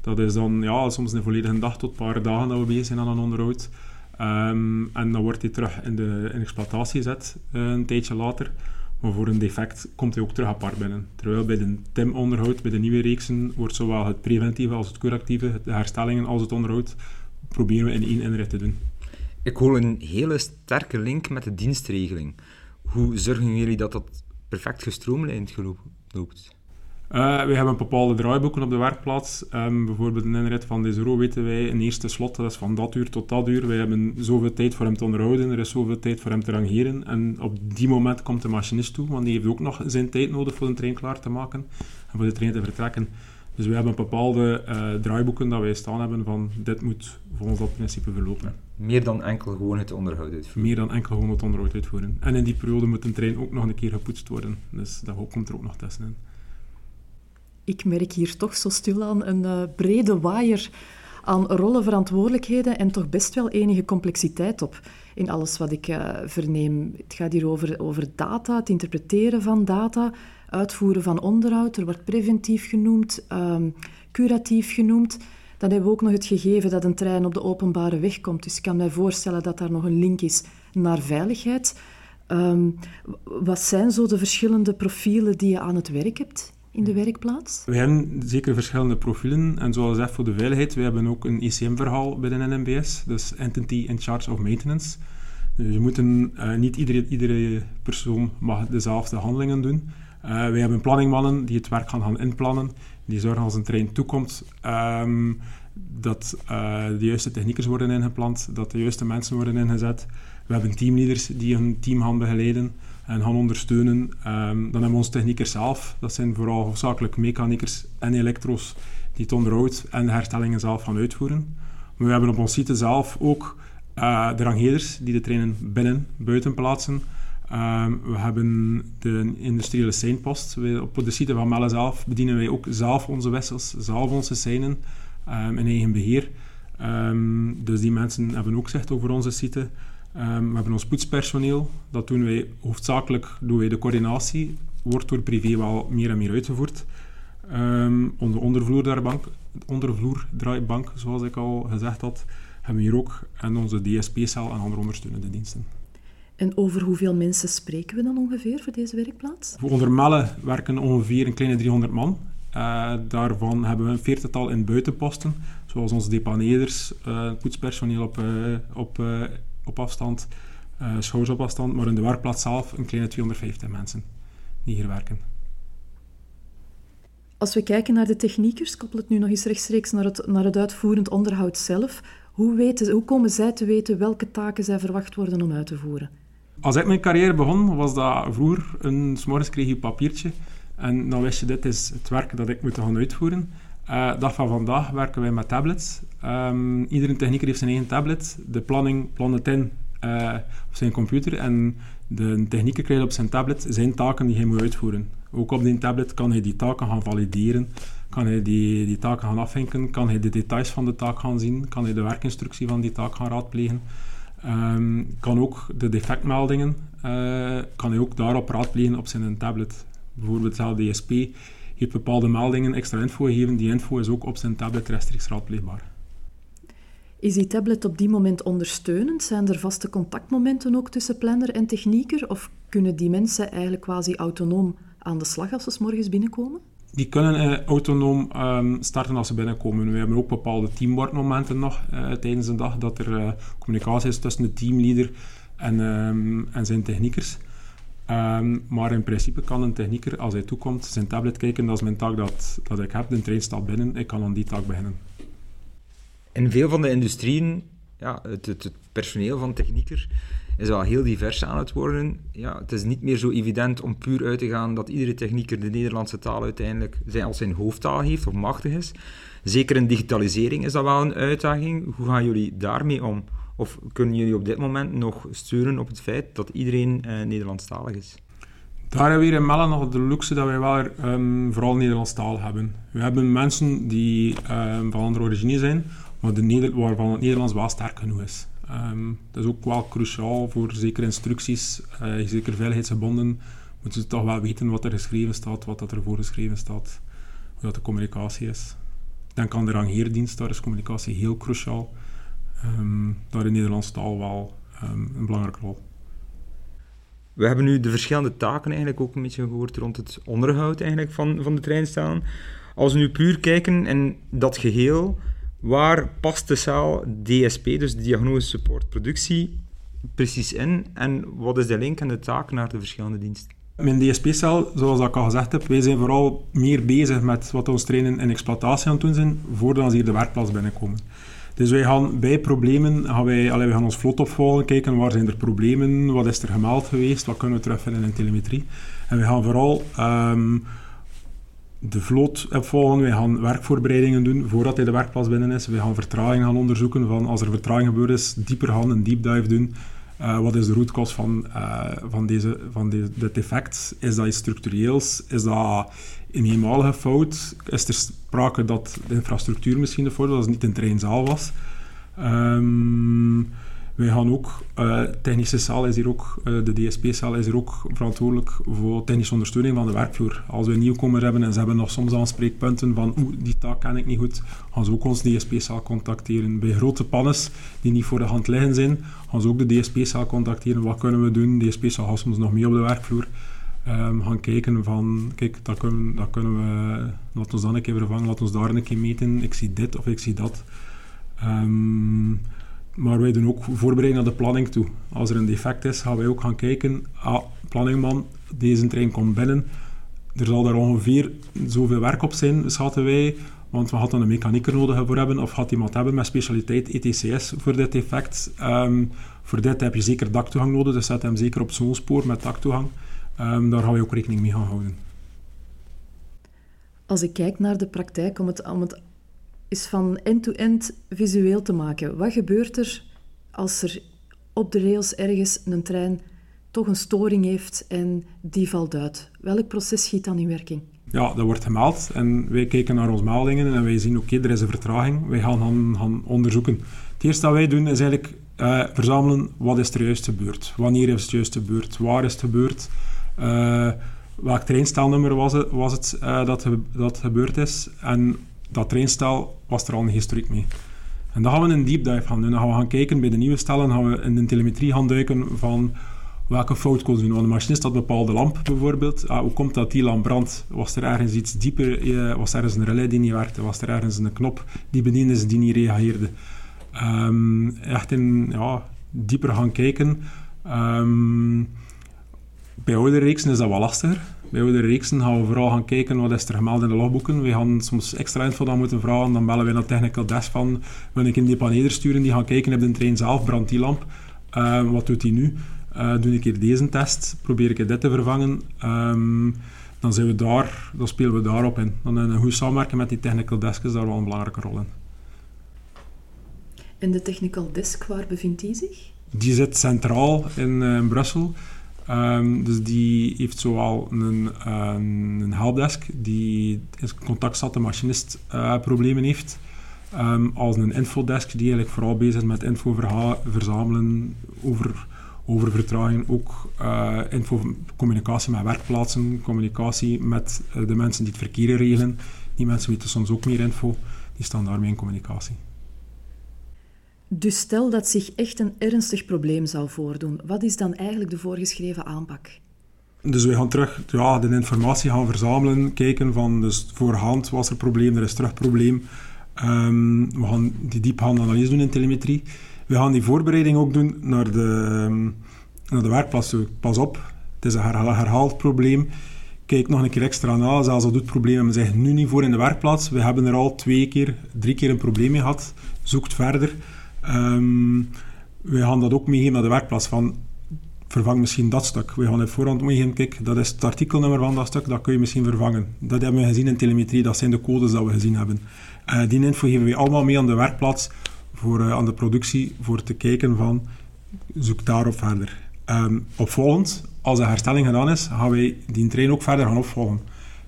[SPEAKER 5] Dat is dan ja, soms een volledige dag tot een paar dagen dat we bezig zijn aan een onderhoud. Um, en dan wordt hij terug in de in exploitatie gezet uh, een tijdje later. Maar voor een defect komt hij ook terug apart binnen. Terwijl bij de TIM-onderhoud, bij de nieuwe reeksen, wordt zowel het preventieve als het correctieve, de herstellingen als het onderhoud, proberen we in één inrit te doen.
[SPEAKER 2] Ik hoor een hele sterke link met de dienstregeling. Hoe zorgen jullie dat dat perfect gestroomlijnd loopt?
[SPEAKER 5] Uh, we hebben bepaalde draaiboeken op de werkplaats. Um, bijvoorbeeld een inrit van Desero weten wij, een eerste slot, dat is van dat uur tot dat uur. Wij hebben zoveel tijd voor hem te onderhouden, er is zoveel tijd voor hem te rangeren. En op die moment komt de machinist toe, want die heeft ook nog zijn tijd nodig voor de trein klaar te maken en voor de trein te vertrekken. Dus we hebben bepaalde uh, draaiboeken dat wij staan hebben van dit moet volgens dat principe verlopen.
[SPEAKER 2] Meer dan enkel gewoon het onderhoud uitvoeren?
[SPEAKER 5] Meer dan enkel gewoon het onderhoud uitvoeren. En in die periode moet een trein ook nog een keer gepoetst worden. Dus dat komt er ook nog tussenin
[SPEAKER 3] ik merk hier toch zo stilaan een uh, brede waaier aan rollen, verantwoordelijkheden en toch best wel enige complexiteit op in alles wat ik uh, verneem. Het gaat hier over, over data, het interpreteren van data, uitvoeren van onderhoud. Er wordt preventief genoemd, um, curatief genoemd. Dan hebben we ook nog het gegeven dat een trein op de openbare weg komt. Dus ik kan mij voorstellen dat daar nog een link is naar veiligheid. Um, wat zijn zo de verschillende profielen die je aan het werk hebt in de werkplaats?
[SPEAKER 5] We hebben zeker verschillende profielen. En zoals gezegd voor de veiligheid, we hebben ook een ECM-verhaal bij de NMBS. Dus Entity in Charge of Maintenance. Dus we moeten, uh, niet iedere, iedere persoon mag dezelfde handelingen doen. Uh, wij hebben planningmannen die het werk gaan, gaan inplannen. Die zorgen als een trein toekomt um, dat uh, de juiste techniekers worden ingepland, dat de juiste mensen worden ingezet. We hebben teamleaders die hun team gaan begeleiden en gaan ondersteunen. Um, dan hebben we onze techniekers zelf. Dat zijn vooral hoofdzakelijk mechaniekers en elektro's die het onderhoud en de herstellingen zelf gaan uitvoeren. Maar we hebben op ons site zelf ook uh, de rangheerders die de treinen binnen, buiten plaatsen. Um, we hebben de industriële seinpost. Op de site van Melle zelf bedienen wij ook zelf onze wissels, zelf onze seinen um, in eigen beheer. Dus die mensen hebben ook zicht over onze site. We hebben ons poetspersoneel. Dat doen wij hoofdzakelijk doen wij de coördinatie. Wordt door privé wel meer en meer uitgevoerd. onze ondervloerdraaibank, ondervloerdraaibank, zoals ik al gezegd had, hebben we hier ook. En onze DSP-cel en andere ondersteunende diensten.
[SPEAKER 3] En over hoeveel mensen spreken we dan ongeveer voor deze werkplaats?
[SPEAKER 5] Voor onder Melle werken ongeveer een kleine 300 man. Uh, daarvan hebben we een veertigtal in buitenposten, zoals onze depaneerders, uh, poetspersoneel op, uh, op, op afstand, schouders op afstand, maar in de werkplaats zelf een kleine 250 mensen die hier werken.
[SPEAKER 3] Als we kijken naar de techniekers, koppel het nu nog eens rechtstreeks naar het, naar het uitvoerend onderhoud zelf. Hoe, weten, hoe komen zij te weten welke taken zij verwacht worden om uit te voeren?
[SPEAKER 5] Als ik mijn carrière begon, was dat vroeger, een, s morgens kreeg je een papiertje en dan wist je, dit is het werk dat ik moet gaan uitvoeren. Uh, dag van vandaag werken wij met tablets. Um, iedere technieker heeft zijn eigen tablet. De planning plant het in uh, op zijn computer en de technieker krijgt op zijn tablet zijn taken die hij moet uitvoeren. Ook op die tablet kan hij die taken gaan valideren, kan hij die, die taken gaan afvinken, kan hij de details van de taak gaan zien, kan hij de werkinstructie van die taak gaan raadplegen. Um, kan ook de defectmeldingen, uh, kan hij ook daarop raadplegen op zijn tablet. Bijvoorbeeld zelf DSP heeft bepaalde meldingen extra info gegeven. Die info is ook op zijn tablet rechtstreeks raadpleegbaar.
[SPEAKER 3] Is die tablet op die moment ondersteunend? Zijn er vaste contactmomenten ook tussen planner en technieker? Of kunnen die mensen eigenlijk quasi autonoom aan de slag als ze s morgens binnenkomen?
[SPEAKER 5] die kunnen uh, autonoom um, starten als ze binnenkomen. We hebben ook bepaalde teamworkmomenten nog uh, tijdens de dag, dat er uh, communicatie is tussen de teamleader en, um, en zijn techniekers. Um, maar in principe kan een technieker, als hij toekomt, zijn tablet kijken, dat is mijn taak dat, dat ik heb, de trein staat binnen, ik kan aan die taak beginnen.
[SPEAKER 2] In veel van de industrieën, ja, het, het, het personeel van technieker is wel heel divers aan het worden. Ja, het is niet meer zo evident om puur uit te gaan dat iedere technieker de Nederlandse taal uiteindelijk zijn, als zijn hoofdtaal heeft of machtig is. Zeker in digitalisering is dat wel een uitdaging. Hoe gaan jullie daarmee om? Of kunnen jullie op dit moment nog sturen op het feit dat iedereen uh, Nederlandstalig is?
[SPEAKER 5] Daar hebben we hier in Melle nog de luxe dat wij wel um, vooral Nederlands taal hebben. We hebben mensen die um, van andere origine zijn, maar de waarvan het Nederlands wel sterk genoeg is. Um, dat is ook wel cruciaal voor zekere instructies, uh, zeker veiligheidsgebonden, moeten ze toch wel weten wat er geschreven staat, wat dat er voorgeschreven staat, hoe dat de communicatie is. Denk aan de rangheerdienst, daar is communicatie heel cruciaal. Um, daar in Nederlandse taal wel um, een belangrijke rol.
[SPEAKER 2] We hebben nu de verschillende taken eigenlijk ook een beetje gehoord rond het onderhoud eigenlijk van, van de trein staan. Als we nu puur kijken en dat geheel, Waar past de zaal DSP, dus diagnose, support, productie, precies in? En wat is de link en de taak naar de verschillende diensten?
[SPEAKER 5] Mijn DSP-cel, zoals ik al gezegd heb, wij zijn vooral meer bezig met wat ons trainen in exploitatie aan het doen zijn, voordat ze hier de werkplaats binnenkomen. Dus wij gaan bij problemen, gaan wij, allee, wij gaan ons vlot opvolgen, kijken waar zijn er problemen, wat is er gemeld geweest, wat kunnen we terugvinden in telemetrie. En we gaan vooral um, de vloot opvolgen. Wij gaan werkvoorbereidingen doen voordat hij de werkplaats binnen is. We gaan vertraging gaan onderzoeken. Van als er vertraging gebeurd is, dieper gaan, een deep dive doen. Uh, wat is de root cause van, uh, van, deze, van de, dit effect? Is dat iets structureels? Is dat In eenmalige fout is er sprake dat de infrastructuur misschien fout was, dat het niet een treinzaal was. Um, wij gaan ook, uh, technische zaal is hier ook, uh, de DSP-zaal is hier ook verantwoordelijk voor technische ondersteuning van de werkvloer. Als we een nieuwkomer hebben en ze hebben nog soms aanspreekpunten van die taak ken ik niet goed, gaan ze ook ons DSP-zaal contacteren. Bij grote pannes die niet voor de hand liggen zijn, gaan ze ook de DSP-zaal contacteren. Wat kunnen we doen? De DSP-zaal gaat soms nog mee op de werkvloer. Um, gaan kijken van, kijk, dat kunnen, dat kunnen we, laat ons dan een keer vervangen, laat ons daar een keer meten, ik zie dit of ik zie dat. Um, maar wij doen ook voorbereiding naar de planning toe. Als er een defect is, gaan wij ook gaan kijken. Ah, planningman, deze trein komt binnen. Er zal daar ongeveer zoveel werk op zijn, schatten wij. Want we hadden een mechanieker nodig voor hebben, of had iemand hebben met specialiteit ETCS voor dit defect. Um, voor dit heb je zeker daktoegang nodig, dus zet hem zeker op zo'n spoor met daktoegang. Um, daar gaan we ook rekening mee gaan houden.
[SPEAKER 3] Als ik kijk naar de praktijk, om het, om het is van end-to-end visueel te maken. Wat gebeurt er als er op de rails ergens een trein toch een storing heeft en die valt uit? Welk proces schiet dan in werking?
[SPEAKER 5] Ja, dat wordt gemeld en wij kijken naar onze meldingen en wij zien, oké, er is een vertraging. Wij gaan, gaan, gaan onderzoeken. Het eerste dat wij doen is eigenlijk uh, verzamelen wat is er juist gebeurd. Wanneer is het juist gebeurd? Waar is het gebeurd? Uh, welk treinstelnummer was het, was het uh, dat, dat gebeurd is? En dat treinstel was er al een historiek mee. En dan gaan we een deep dive gaan doen. Dan gaan we gaan kijken bij de nieuwe stellen, gaan we in de telemetrie gaan duiken van welke foutcodes doen. Want de machinist had een bepaalde lamp bijvoorbeeld. Ah, hoe komt dat die lamp brandt? Was er ergens iets dieper? Eh, was er ergens een relais die niet werkte? Was er ergens een knop die bediend is die niet reageerde? Um, echt in, ja, dieper gaan kijken. Um, bij oudere reeksen is dat wel lastiger. Bij oudere reeksen gaan we vooral gaan kijken wat is er gemeld in de logboeken. We gaan soms extra info dan moeten vragen. Dan bellen we naar technical desk van, wil ik een depaneder sturen, die gaan kijken op de trein zelf, brandt die lamp. Uh, wat doet die nu? Uh, doe ik hier deze test, probeer ik dit te vervangen. Um, dan, zijn we daar, dan spelen we daarop in. Dan een goed samenwerken met die technical desk is daar wel een belangrijke rol in.
[SPEAKER 3] En de technical desk, waar bevindt die zich?
[SPEAKER 5] Die zit centraal in, uh, in Brussel. Um, dus die heeft zowel een, een helpdesk die in contact staat de machinist uh, problemen heeft, um, als een infodesk die eigenlijk vooral bezig is met info verzamelen over, over vertraging, ook uh, info, communicatie met werkplaatsen, communicatie met uh, de mensen die het verkeer regelen. Die mensen weten soms ook meer info, die staan daarmee in communicatie.
[SPEAKER 3] Dus stel dat zich echt een ernstig probleem zou voordoen, wat is dan eigenlijk de voorgeschreven aanpak?
[SPEAKER 5] Dus we gaan terug ja, de informatie gaan verzamelen, kijken van dus voorhand was er probleem, er is terug probleem. Um, we gaan die diepgaande analyse doen in telemetrie. We gaan die voorbereiding ook doen naar de, um, naar de werkplaats Pas op, het is een herhaald probleem. Kijk nog een keer extra na, zelfs al doet het probleem we zeggen nu niet voor in de werkplaats. We hebben er al twee keer, drie keer een probleem mee gehad. Zoekt verder. Um, we gaan dat ook meegeven naar de werkplaats van vervang misschien dat stuk. We gaan het voorhand meegeven, kijk, dat is het artikelnummer van dat stuk, dat kun je misschien vervangen. Dat hebben we gezien in telemetrie, dat zijn de codes dat we gezien hebben. Uh, die info geven we allemaal mee aan de werkplaats, voor, uh, aan de productie, voor te kijken van, zoek daarop verder. Um, opvolgend, als de herstelling gedaan is, gaan wij die trein ook verder gaan opvolgen.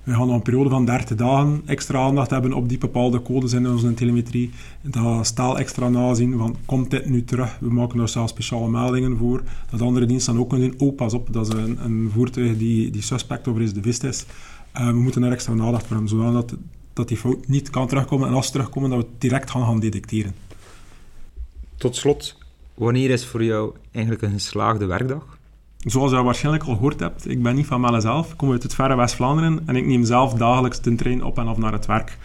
[SPEAKER 5] We gaan een periode van 30 dagen extra aandacht hebben op die bepaalde codes in onze telemetrie. Dat staal extra nazien van, komt dit nu terug? We maken daar zelfs speciale meldingen voor. Dat andere diensten dan ook kunnen zien, oh pas op, dat is een, voertuig die, die suspect over is de vist is. Uh, we moeten daar extra aandacht voor hebben, zodat dat die fout niet kan terugkomen. En als ze terugkomen, dat we het direct gaan, gaan detecteren.
[SPEAKER 2] Tot slot, wanneer is voor jou eigenlijk een geslaagde werkdag?
[SPEAKER 5] Zoals je waarschijnlijk al gehoord hebt, ik ben niet van Melle zelf. Ik kom uit het verre West-Vlaanderen en ik neem zelf dagelijks de trein op en af naar het werk.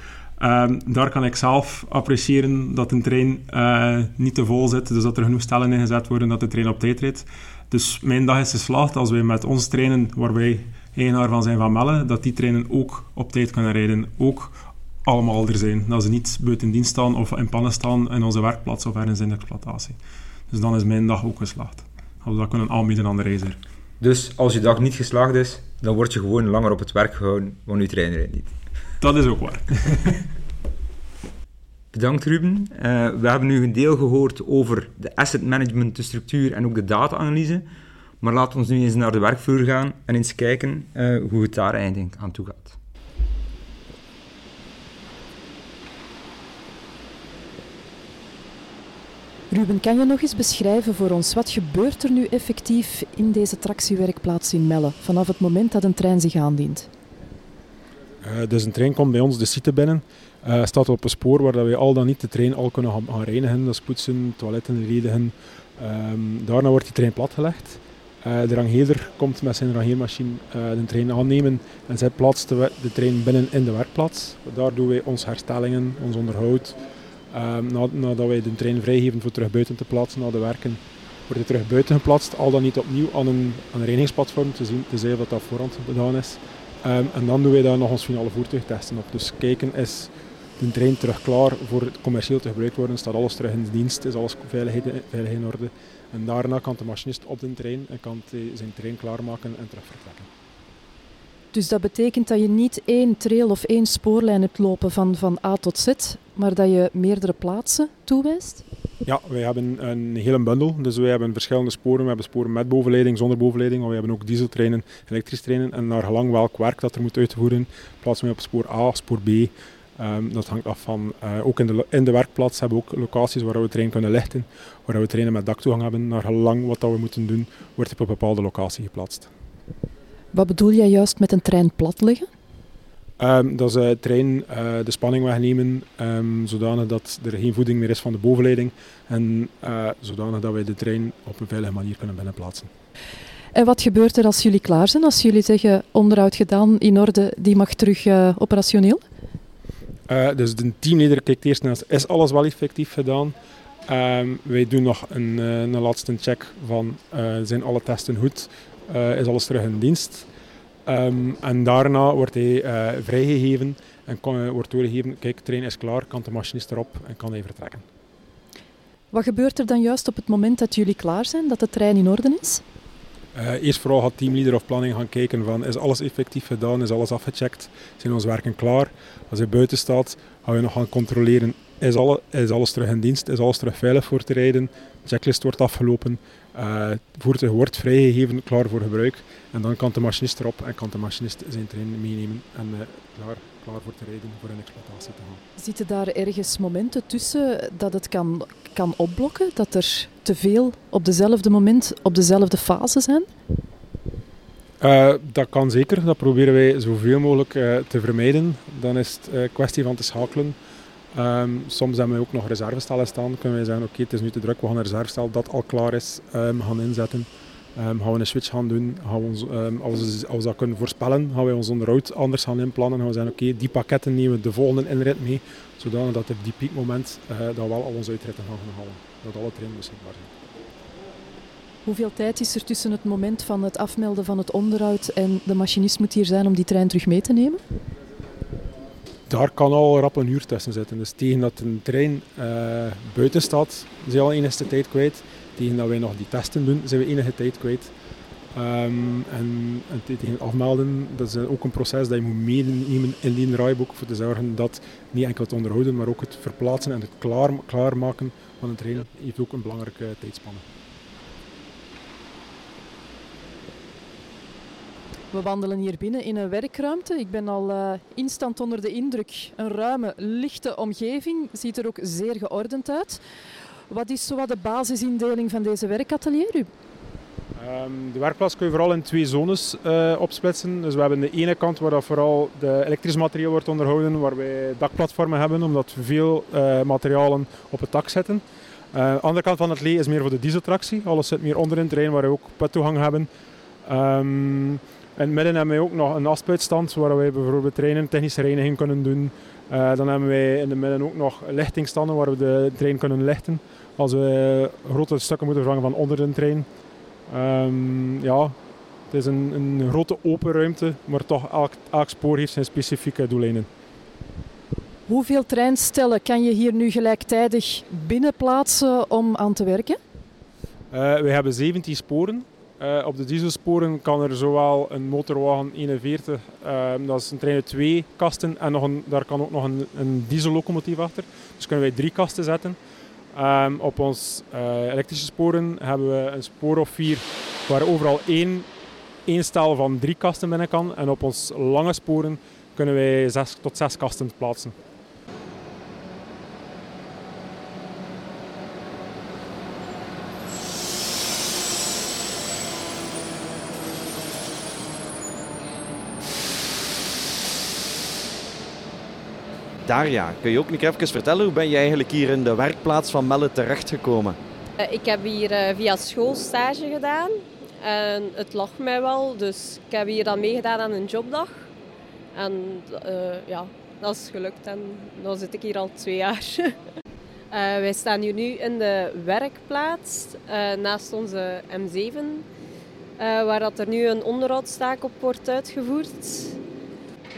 [SPEAKER 5] Um, daar kan ik zelf appreciëren dat een trein uh, niet te vol zit, dus dat er genoeg stellen ingezet worden dat de trein op tijd rijdt. Dus mijn dag is geslaagd als wij met onze treinen, waar wij eigenaar van zijn van Melle, dat die treinen ook op tijd kunnen rijden. Ook allemaal er zijn. Dat ze niet buiten dienst staan of in pannen staan in onze werkplaats of ergens in de exploitatie. Dus dan is mijn dag ook geslaagd als dat kunnen aanbieden aan de reiziger.
[SPEAKER 2] Dus als je dag niet geslaagd is, dan word je gewoon langer op het werk gehouden, want je trainer niet.
[SPEAKER 5] Dat is ook waar. *laughs*
[SPEAKER 2] Bedankt Ruben. Uh, we hebben nu een deel gehoord over de asset management, de structuur en ook de data-analyse. Maar laten we nu eens naar de werkvloer gaan en eens kijken uh, hoe het daar eigenlijk aan toe gaat.
[SPEAKER 3] Ruben, kan je nog eens beschrijven voor ons wat gebeurt er nu effectief in deze tractiewerkplaats in Melle vanaf het moment dat een trein zich aandient?
[SPEAKER 5] Uh, dus een trein komt bij ons de site binnen. Uh, staat op een spoor waar wij al dan niet de trein al kunnen gaan, reinigen. Dat is poetsen, toiletten ledigen. Um, daarna wordt die trein platgelegd. Uh, de rangheder komt met zijn rangeermachine de trein aannemen en zij plaatst de, de, trein binnen in de werkplaats. Daar doen wij onze herstellingen, ons onderhoud. Um, nadat wij de trein vrijgeven voor terug buiten te plaatsen na de werken, wordt hij terug buiten geplaatst. Al dan niet opnieuw aan een, aan een reinigingsplatform te zien, te zeggen dat dat voorhand gedaan is. Um, en dan doen wij daar nog ons finale voertuigtesten op. Dus kijken is de trein terug klaar voor het commercieel te gebruikt worden, staat alles terug in dienst, is alles veilig, veilig in orde. En daarna kan de machinist op de trein en kan zijn trein klaarmaken en terug vertrekken.
[SPEAKER 3] Dus dat betekent dat je niet één trail of één spoorlijn hebt lopen van, van A tot Z, maar dat je meerdere plaatsen toewijst?
[SPEAKER 5] Ja, wij hebben een hele bundel. Dus wij hebben verschillende sporen. We hebben sporen met bovenleiding, zonder bovenleiding. Maar we hebben ook dieseltreinen, elektrische treinen. En naar gelang welk werk dat er moet uitvoeren, plaatsen we op spoor A, spoor B. Um, dat hangt af van, uh, ook in de, in de werkplaats hebben we ook locaties waar we trein kunnen lichten, waar we treinen met daktoegang hebben. Naar gelang wat dat we moeten doen, wordt op een bepaalde locatie geplaatst.
[SPEAKER 3] Wat bedoel jij juist met een trein plat liggen?
[SPEAKER 5] Um, dat is uh, trein uh, de spanning wegnemen, um, zodanig dat er geen voeding meer is van de bovenleiding en uh, zodanig dat wij de trein op een veilige manier kunnen binnenplaatsen.
[SPEAKER 3] En wat gebeurt er als jullie klaar zijn? Als jullie zeggen onderhoud gedaan, in orde, die mag terug operationeel?
[SPEAKER 5] dus de teamleider kijkt eerst naar is alles wel effectief gedaan. Um, wij doen nog een, een laatste check van zijn alle testen goed, is alles terug in dienst. Um, en daarna wordt hij uh, vrijgegeven en kan, uh, wordt doorgegeven, kijk, de trein is klaar, kan de machinist erop en kan hij vertrekken.
[SPEAKER 3] Wat gebeurt er dan juist op het moment dat jullie klaar zijn, dat de trein in orde is?
[SPEAKER 5] Uh, eerst vooral gaat teamleader of planning gaan kijken van is alles effectief gedaan, is alles afgecheckt, zijn onze werken klaar. Als hij buiten staat, gaan we nog gaan controleren, is, alle, is alles terug in dienst, is alles terug veilig voor te rijden, de checklist wordt afgelopen, uh, het voertuig wordt vrijgegeven, klaar voor gebruik. En dan kan de machinist erop en kan de machinist zijn trein meenemen en uh, klaar, klaar voor te rijden, voor een exploitatie te gaan.
[SPEAKER 3] Zitten daar ergens momenten tussen dat het kan, kan opblokken? Dat er te veel op dezelfde moment, op dezelfde fase zijn?
[SPEAKER 5] Uh, dat kan zeker. Dat proberen wij zoveel mogelijk te vermijden. Dan is het een kwestie van te schakelen. Um, soms hebben we ook nog reservestellen staan. Kunnen wij zeggen, oké, het is nu te druk, we gaan een reservestel dat al klaar is um, gaan inzetten. Um, gaan we een switch gaan doen. Gaan we ons, als, we, als we dat kunnen voorspellen, gaan wij ons onderhoud anders gaan inplannen. Gaan we zeggen, oké, die pakketten nemen we de volgende inrit mee. Zodanig dat op die piekmoment uh, dat we wel al onze uitritten gaan halen. Dat alle treinen beschikbaar zijn.
[SPEAKER 3] Hoeveel tijd is er tussen het moment van het afmelden van het onderhoud en de machinist moet hier zijn om die trein terug mee te nemen?
[SPEAKER 5] Daar kan al rap een uur tussen zitten. Dus tegen dat een trein uh, buiten staat, zijn we al enige tijd kwijt. Tegen dat wij nog die testen doen, zijn we enige tijd kwijt. Um, en, en, tegen het afmelden, dat is ook een proces dat je moet meenemen in die draaiboek voor te zorgen dat niet enkel het onderhouden, maar ook het verplaatsen en het klaar, klaarmaken van een trein heeft ook een belangrijke tijdspanne.
[SPEAKER 3] We wandelen hier binnen in een werkruimte. Ik ben al uh, instant onder de indruk. Een ruime, lichte omgeving. Ziet er ook zeer geordend uit. Wat is zo wat de basisindeling van deze werkatelier? Um,
[SPEAKER 5] de werkplaats kun je vooral in twee zones uh, opsplitsen. Dus we hebben de ene kant waar dat vooral de elektrisch materiaal wordt onderhouden, waar wij dakplatformen hebben, omdat we veel uh, materialen op het dak zetten. De andere kant van het lee is meer voor de dieseltractie. Alles zit meer onder in het terrein waar we ook puttoegang hebben. Um, in het midden hebben wij ook nog een afspuitstand waar wij bijvoorbeeld trainen, technische reiniging kunnen doen. Uh, dan hebben wij in het midden ook nog lichtingstanden waar we de trein kunnen lichten. Als we grote stukken moeten vervangen van onder de trein. Um, ja, het is een, een, grote open ruimte, maar toch elk, elk spoor heeft zijn specifieke doeleinden.
[SPEAKER 3] Hoeveel treinstellen kan je hier nu gelijktijdig binnenplaatsen om aan te werken?
[SPEAKER 5] Uh, we hebben 17 sporen. Uh, op de dieselsporen kan er zowel een motorwagen 41, uh, dat is een trein met twee kasten, en nog een, daar kan ook nog een, een diesellocomotief achter. Dus kunnen wij drie kasten zetten. Um, op onze uh, elektrische sporen hebben we een spoor of vier waar overal één, één stel van drie kasten binnen kan. En op onze lange sporen kunnen wij zes tot zes kasten plaatsen.
[SPEAKER 1] Daria, kun je ook nog even vertellen hoe ben je eigenlijk hier in de werkplaats van Melle terechtgekomen?
[SPEAKER 6] Uh, ik heb hier uh, via school stage gedaan en het lag mij wel, dus ik heb hier dan meegedaan aan een jobdag. En uh, ja, dat is gelukt en dan zit ik hier al twee jaar. *laughs* wij staan hier nu in de werkplaats naast onze M7, waar dat er nu een onderhoudstaak op wordt uitgevoerd.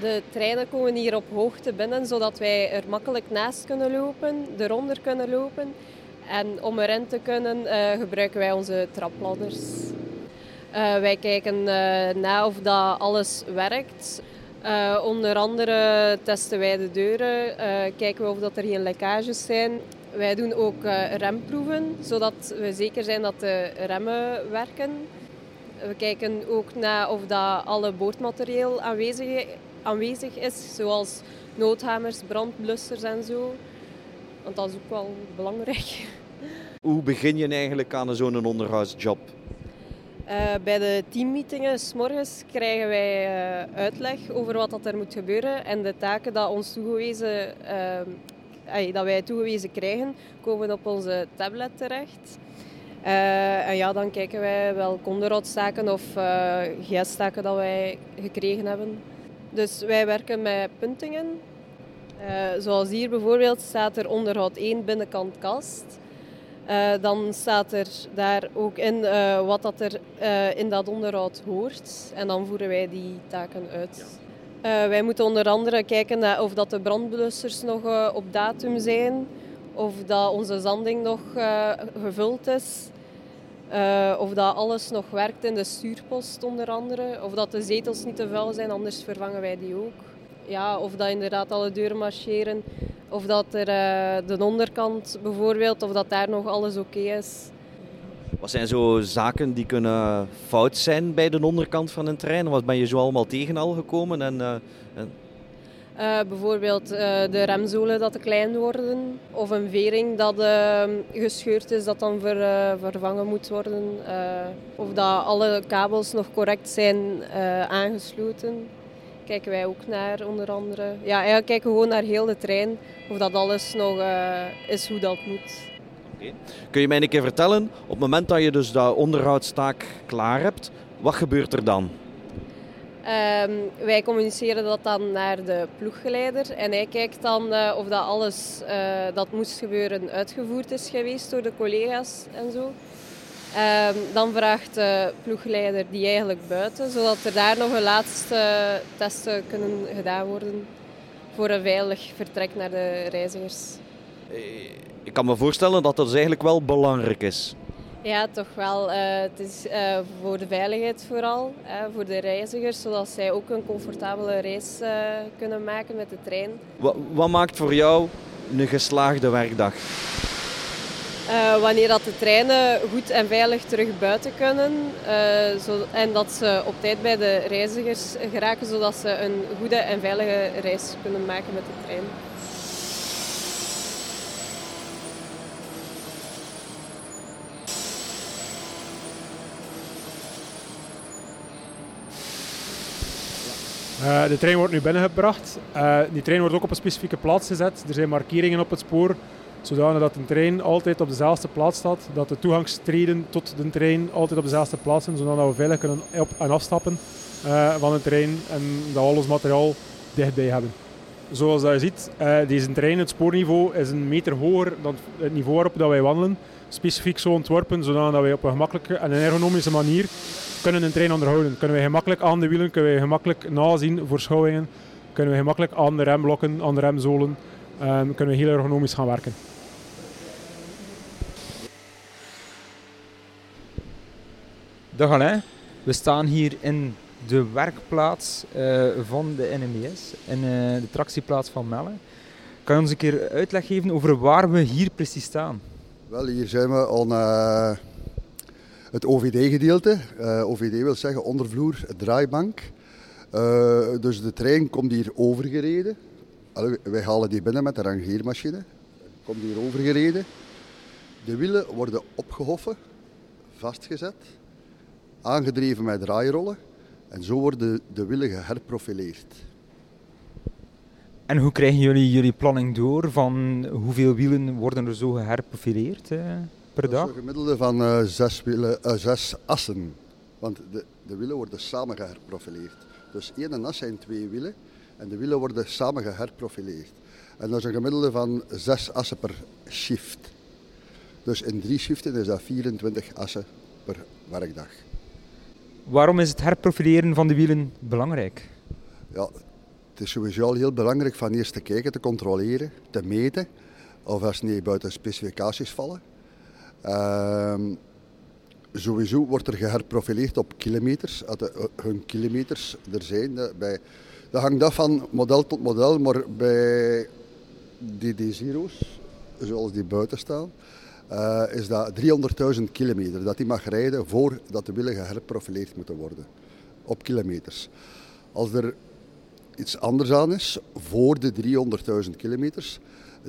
[SPEAKER 6] De treinen komen hier op hoogte binnen, zodat wij er makkelijk naast kunnen lopen, eronder kunnen lopen. En om erin te kunnen uh, gebruiken wij onze trapladders. Uh, wij kijken uh, na of dat alles werkt. onder andere testen wij de deuren, kijken we of dat er geen lekkages zijn. Wij doen ook remproeven, zodat we zeker zijn dat de remmen werken. We kijken ook naar of dat alle boordmateriaal aanwezig aanwezig is, zoals noodhamers, brandblussers en zo. Want dat is ook wel belangrijk.
[SPEAKER 1] Hoe begin je eigenlijk aan zo'n onderhoudsjob?
[SPEAKER 6] Uh, bij de teammeetingen s morgens krijgen wij uh, uitleg over wat dat er moet gebeuren en de taken dat, ons toegewezen, uh, dat wij toegewezen krijgen, komen op onze tablet terecht. en ja, dan kijken wij welke onderhoudstaken of GS-taken dat wij gekregen hebben. Dus wij werken met puntingen. Uh, zoals hier bijvoorbeeld staat er onderhoud 1 binnenkant kast. Uh, dan staat er daar ook in uh, wat dat er in dat onderhoud hoort. En dan voeren wij die taken uit. wij moeten onder andere kijken naar of dat de brandblussers nog op datum zijn. Of dat onze zanding nog gevuld is. Uh, of dat alles nog werkt in de stuurpost onder andere. Of dat de zetels niet te vuil zijn, anders vervangen wij die ook. Ja, of dat inderdaad alle deuren marcheren. Of dat er uh, de onderkant bijvoorbeeld, of dat daar nog alles oké is.
[SPEAKER 1] Wat zijn zo zaken die kunnen fout zijn bij de onderkant van een trein? Wat ben je zo allemaal tegen al gekomen? En, uh, en...
[SPEAKER 6] Uh, bijvoorbeeld uh, de remzolen dat te klein worden. Of een vering dat uh, gescheurd is dat dan ver, vervangen moet worden. of dat alle kabels nog correct zijn aangesloten. Kijken wij ook naar onder andere. Ja, eigenlijk kijken gewoon naar heel de trein. Of dat alles nog is hoe dat moet.
[SPEAKER 1] Kun je mij een keer vertellen, op het moment dat je dus dat onderhoudstaak klaar hebt, wat gebeurt er dan?
[SPEAKER 6] Um, wij communiceren dat dan naar de ploeggeleider en hij kijkt dan uh, of dat alles uh, dat moest gebeuren uitgevoerd is geweest door de collega's en zo. Um, dan vraagt de ploegleider die eigenlijk buiten, zodat er daar nog een laatste testen kunnen gedaan worden voor een veilig vertrek naar de reizigers.
[SPEAKER 1] Ik kan me voorstellen dat dat dus eigenlijk wel belangrijk is.
[SPEAKER 6] Ja, toch wel. Uh, het is uh, voor de veiligheid vooral, uh, voor de reizigers, zodat zij ook een comfortabele reis kunnen maken met de trein.
[SPEAKER 1] Wat, wat, maakt voor jou een geslaagde werkdag?
[SPEAKER 6] wanneer dat de treinen goed en veilig terug buiten kunnen zo, en dat ze op tijd bij de reizigers geraken, zodat ze een goede en veilige reis kunnen maken met de trein.
[SPEAKER 5] Uh, de trein wordt nu binnengebracht. Uh, die trein wordt ook op een specifieke plaats gezet. Er zijn markeringen op het spoor, zodanig dat een trein altijd op dezelfde plaats staat. Dat de toegangstreden tot de trein altijd op dezelfde plaats zijn, zodat we veilig kunnen op- en afstappen uh, van de trein en dat we al ons materiaal dichtbij hebben. Zoals je ziet, deze trein, het spoorniveau, is een meter hoger dan het niveau waarop dat wij wandelen. Specifiek zo ontworpen, zodat wij op een gemakkelijke en een ergonomische manier kunnen een trein onderhouden. Kunnen wij gemakkelijk aan de wielen, kunnen wij gemakkelijk nazien voor schouwingen, kunnen we gemakkelijk aan de remblokken, aan de remzolen, um, kunnen we heel ergonomisch gaan werken.
[SPEAKER 2] Dag Alain, we staan hier in de werkplaats uh, van de NMBS, in uh, de tractieplaats van Melle. Kan je ons een keer uitleg geven over waar we hier precies staan?
[SPEAKER 7] Wel, hier zijn we aan uh, het OVD-gedeelte. Uh, OVD wil zeggen ondervloer, draaibank. Uh, dus de trein komt hier overgereden. Wij halen die binnen met de rangeermachine. Komt hier overgereden. De wielen worden opgehoffen, vastgezet, aangedreven met draairollen. En zo worden de wielen geherprofileerd.
[SPEAKER 2] En hoe krijgen jullie jullie planning door? Van hoeveel wielen worden er zo geherprofileerd uh, per
[SPEAKER 7] dat
[SPEAKER 2] dag?
[SPEAKER 7] Is een gemiddelde van uh, zes, wielen, uh, zes assen. Want de, de wielen worden samen geherprofileerd. Dus één as zijn twee wielen en de wielen worden samen geherprofileerd. En dat is een gemiddelde van zes assen per shift. Dus in drie shiften is dat 24 assen per werkdag.
[SPEAKER 2] Waarom is het herprofileren van de wielen belangrijk?
[SPEAKER 7] Ja, het is sowieso al heel belangrijk van eerst te kijken, te controleren, te meten of als niet buiten specificaties vallen. Uh, sowieso wordt er geherprofileerd op kilometers, als er hun kilometers er zijn. Bij, dat hangt af van model tot model, maar bij die D-Zero's, zoals die buiten staan, uh, is dat 300.000 kilometer dat die mag rijden voordat de wielen geherprofileerd moeten worden. Op kilometers. Als er iets anders aan is, voor de 300.000 kilometers,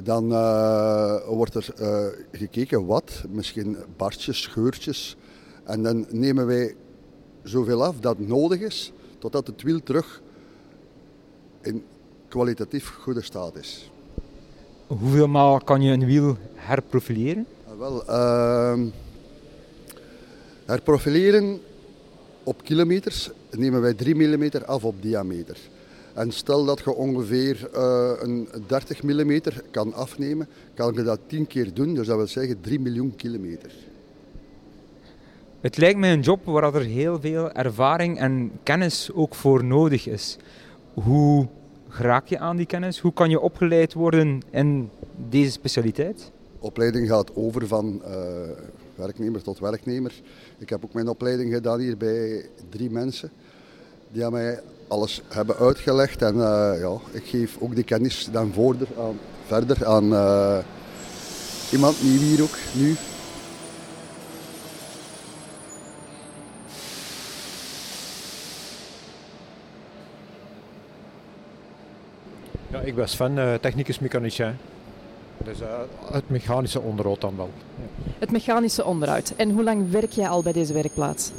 [SPEAKER 7] dan uh, wordt er uh, gekeken wat, misschien barstjes, scheurtjes. En dan nemen wij zoveel af dat nodig is, totdat het wiel terug in kwalitatief goede staat is.
[SPEAKER 2] Hoeveel maal kan je een wiel herprofileren?
[SPEAKER 7] Wel, uh, herprofileren op kilometers nemen wij 3 mm af op diameter. En stel dat je ongeveer uh, een 30 mm kan afnemen, kan je dat 10 keer doen, dus dat wil zeggen 3 miljoen kilometer.
[SPEAKER 2] Het lijkt mij een job waar er heel veel ervaring en kennis ook voor nodig is. Hoe raak je aan die kennis? Hoe kan je opgeleid worden in deze specialiteit?
[SPEAKER 7] opleiding gaat over van uh, werknemer tot werknemer. Ik heb ook mijn opleiding gedaan hier bij drie mensen. Die aan mij alles hebben uitgelegd. En uh, ja, ik geef ook die kennis dan verder aan, verder aan uh, iemand nieuw hier ook, nu.
[SPEAKER 8] Ja, ik ben Sven, technicus mechanicien. Dus uh, het mechanische onderhoud dan wel.
[SPEAKER 3] Ja. Het mechanische onderhoud. En hoe lang werk jij al bij deze werkplaats?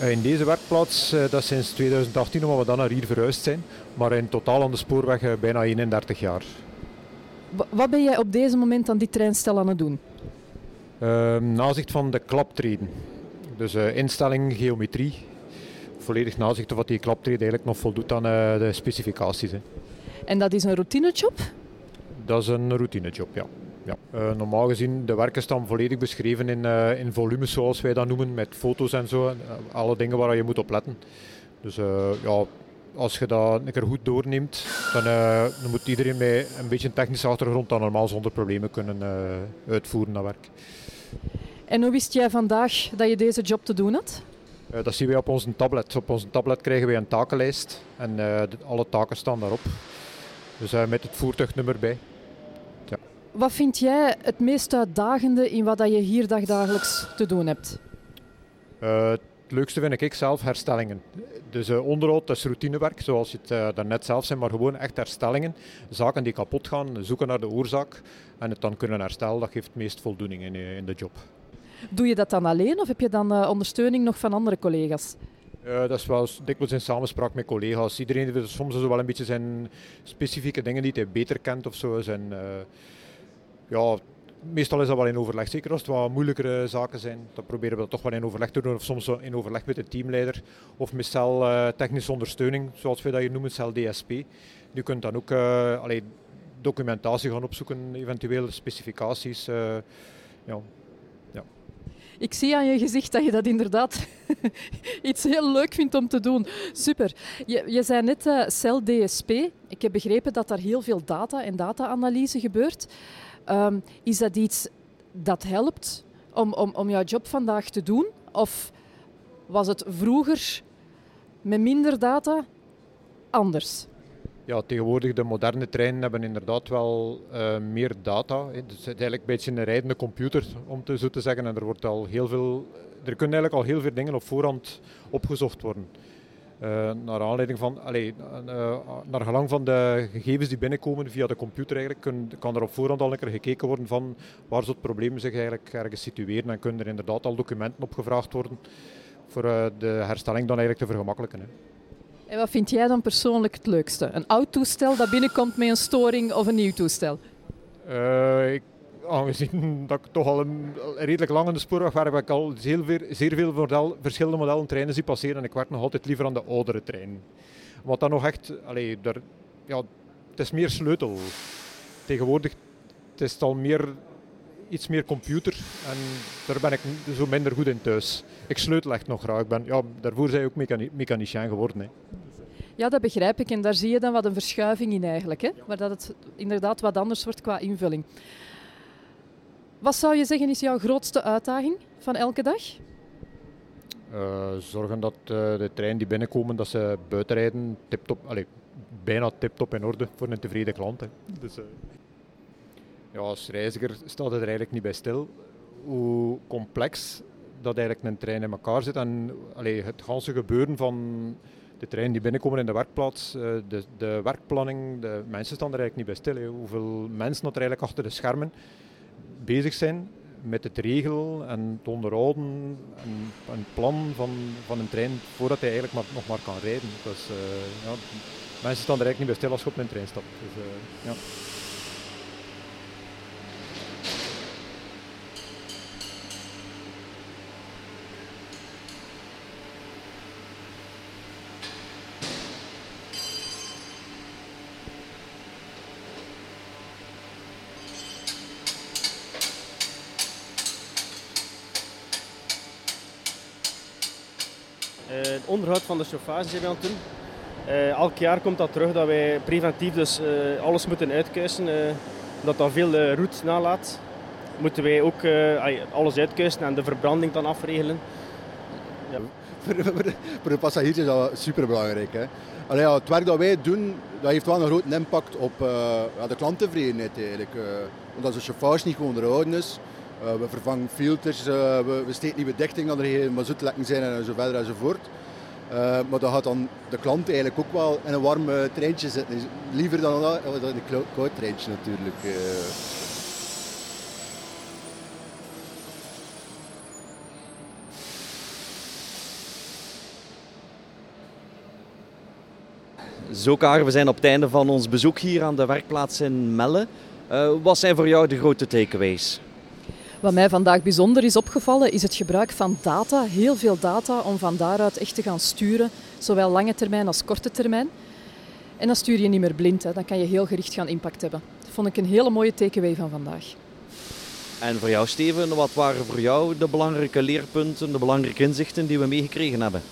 [SPEAKER 8] Uh, in deze werkplaats, uh, dat is sinds 2018, omdat we dan naar hier verhuisd zijn. Maar in totaal aan de spoorweg bijna 31 jaar.
[SPEAKER 3] Wat ben jij op deze moment aan dit treinstel aan het doen?
[SPEAKER 8] Ehm, nazicht van de klaptreden. Dus instelling, geometrie. Volledig nazicht of wat die klaptreden eigenlijk nog voldoet aan de specificaties. Hè.
[SPEAKER 3] En dat is een routinejob?
[SPEAKER 8] Dat is een routinejob, ja. Ja. Uh, normaal gezien, de werken staan volledig beschreven in, uh, in volumes, zoals wij dat noemen, met foto's en zo. Uh, alle dingen waar je moet op letten. Dus ja, als je dat een keer goed doorneemt, dan, dan moet iedereen met een beetje een technische achtergrond dan normaal zonder problemen kunnen uitvoeren dat werk.
[SPEAKER 3] En hoe wist jij vandaag dat je deze job te doen had?
[SPEAKER 8] dat zien wij op onze tablet. Op onze tablet krijgen wij een takenlijst en alle taken staan daarop. Dus met het voertuignummer bij.
[SPEAKER 3] Wat vind jij het meest uitdagende in wat je hier dagdagelijks te doen hebt?
[SPEAKER 8] Uh, het leukste vind ik zelf herstellingen. Dus uh, onderhoud, dat is routinewerk, zoals je het uh, daarnet zelf zei, maar gewoon echt herstellingen. Zaken die kapot gaan, zoeken naar de oorzaak en het dan kunnen herstellen, dat geeft het meest voldoening in, in de job.
[SPEAKER 3] Doe je dat dan alleen of heb je dan ondersteuning nog van andere collega's?
[SPEAKER 8] Uh, dat is wel dikwijls in samenspraak met collega's. Iedereen heeft soms wel een beetje zijn specifieke dingen die hij beter kent of zo. Zijn, uh, ja, meestal is dat wel in overleg. Zeker als het wat moeilijkere zaken zijn, dan proberen we dat toch wel in overleg te doen. Of soms in overleg met de teamleider of met cel uh, technische ondersteuning, zoals we dat hier noemen, cel DSP. Je kunt dan ook allee, documentatie gaan opzoeken, eventuele specificaties. ja,
[SPEAKER 3] ik zie aan je gezicht dat je dat inderdaad *laughs* iets heel leuk vindt om te doen. Super. Je, je zei net uh, Cell DSP. Ik heb begrepen dat daar heel veel data en data-analyse gebeurt. Um, is dat iets dat helpt om, om, om jouw job vandaag te doen? Of was het vroeger met minder data anders?
[SPEAKER 8] Ja, tegenwoordig de moderne treinen hebben inderdaad wel uh, meer data. Het is eigenlijk een beetje een rijdende computer, om te, zo te zeggen. En er, wordt al heel veel, er kunnen eigenlijk al heel veel dingen op voorhand opgezocht worden. Uh, naar aanleiding van, allee, uh, naar gelang van de gegevens die binnenkomen via de computer eigenlijk, kun, kan er op voorhand al een keer gekeken worden van waar zo'n problemen zich eigenlijk ergens situeren en kunnen er inderdaad al documenten opgevraagd worden voor de herstelling dan eigenlijk te vergemakkelijken. Hè.
[SPEAKER 3] En wat vind jij dan persoonlijk het leukste? Een oud toestel dat binnenkomt met een storing of een nieuw toestel?
[SPEAKER 8] Uh, ik, aangezien dat ik toch al een, redelijk lang in de spoorweg werk, heb ik al zeer veel, zeer veel verschillende modellen treinen zie passeren en ik werk nog altijd liever aan de oudere trein. Wat dan nog echt, allee, daar, ja, het is meer sleutel. Tegenwoordig het is het al meer, iets meer computer en daar ben ik zo minder goed in thuis. Ik sleutel echt nog graag. Ik ben, ja, daarvoor zijn ook mechani mechanicien geworden. Hè.
[SPEAKER 3] Ja, dat begrijp ik. En daar zie je dan wat een verschuiving in eigenlijk. Hè? Waar dat het inderdaad wat anders wordt qua invulling. Wat zou je zeggen is jouw grootste uitdaging van elke dag?
[SPEAKER 8] Uh, zorgen dat uh, de treinen die binnenkomen, dat ze buiten rijden, tip-top, allez, bijna tip-top in orde voor een tevreden klant. Hè. Dus, uh, ja, als reiziger staat het er eigenlijk niet bij stil hoe complex dat eigenlijk een trein in elkaar zit. En allez, het ganse gebeuren van de treinen die binnenkomen in de werkplaats, de, de werkplanning, de mensen staan er eigenlijk niet bij stil. Hoeveel mensen dat er eigenlijk achter de schermen bezig zijn met het regelen en het onderhouden en een plan van, van een trein voordat hij eigenlijk maar, nog maar kan rijden. Uh, ja, mensen staan er eigenlijk niet bij stil als je op een trein stapt. Dus, uh, ja.
[SPEAKER 9] Onderhoud van de chauffage zijn we aan het doen. Uh, elk jaar komt dat terug dat wij preventief dus uh, alles moeten uitkuisen. Uh, dat dat veel route nalaat. Moeten wij ook alles uitkuisen en de verbranding dan afregelen.
[SPEAKER 7] Ja. Voor, de passagiers is dat superbelangrijk. Hè? Allee, het werk dat wij doen, dat heeft wel een grote impact op ja, de klanttevredenheid eigenlijk. omdat de chauffage niet gewoon onderhouden is. we vervangen filters, we, we steken nieuwe dichting dat er geen mazoetlekken zijn en zo verder enzovoort. Maar dan gaat dan de klant eigenlijk ook wel in een warm uh, treintje zitten. Liever dan, dan een koud treintje natuurlijk.
[SPEAKER 1] Zo Kaar, we zijn op het einde van ons bezoek hier aan de werkplaats in Melle. wat zijn voor jou de grote takeaways?
[SPEAKER 3] Wat mij vandaag bijzonder is opgevallen, is het gebruik van data. Heel veel data om van daaruit echt te gaan sturen, zowel lange termijn als korte termijn. En dan stuur je niet meer blind, hè. dan kan je heel gericht gaan impact hebben. Dat vond ik een hele mooie takeaway van vandaag.
[SPEAKER 1] En voor jou, Steven, wat waren voor jou de belangrijke leerpunten, de belangrijke inzichten die we meegekregen hebben?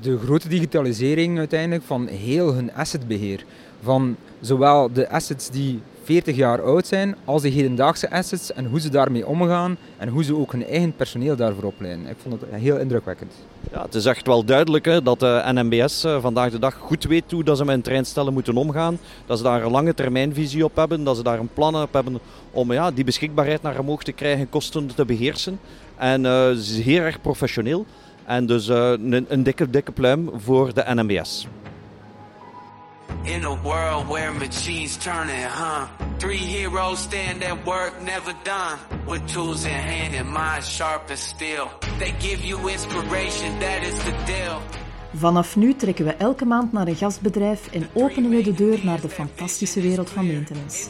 [SPEAKER 2] De grote digitalisering uiteindelijk van heel hun assetbeheer. Van zowel de assets die 40 jaar oud zijn als de hedendaagse assets en hoe ze daarmee omgaan en hoe ze ook hun eigen personeel daarvoor opleiden. Ik vond het heel indrukwekkend.
[SPEAKER 1] Ja, het is echt wel duidelijk hè, dat de NMBS eh, vandaag de dag goed weet hoe dat ze met een treinstellen moeten omgaan. Dat ze daar een lange termijnvisie op hebben, dat ze daar een plan op hebben om ja, die beschikbaarheid naar omhoog te krijgen, kosten te beheersen. En uh, ze is heel erg professioneel. En dus een dikke, dikke pluim voor de NMBS. In a world where machines turning, huh? Three heroes stand at work, never done. With tools in hand and minds sharp as steel. They give you inspiration, that is the deal. Vanaf nu trekken we elke maand naar een gastbedrijf en openen we de deur naar de fantastische wereld van maintenance.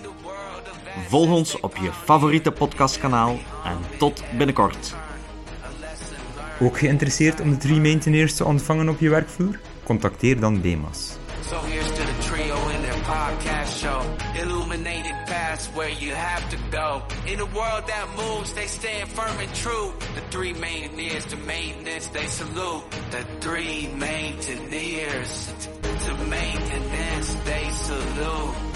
[SPEAKER 1] Volg ons op je favoriete podcastkanaal en tot binnenkort.
[SPEAKER 2] Ook geïnteresseerd om de drie maintainers te ontvangen op je werkvloer? Contacteer dan BEMAS. So here's to the trio in their podcast show. Illuminated paths where you have to go. In a world that moves, they stand firm and true. The three maintainers, the maintenance, they salute. The three maintainers, to maintenance, they salute.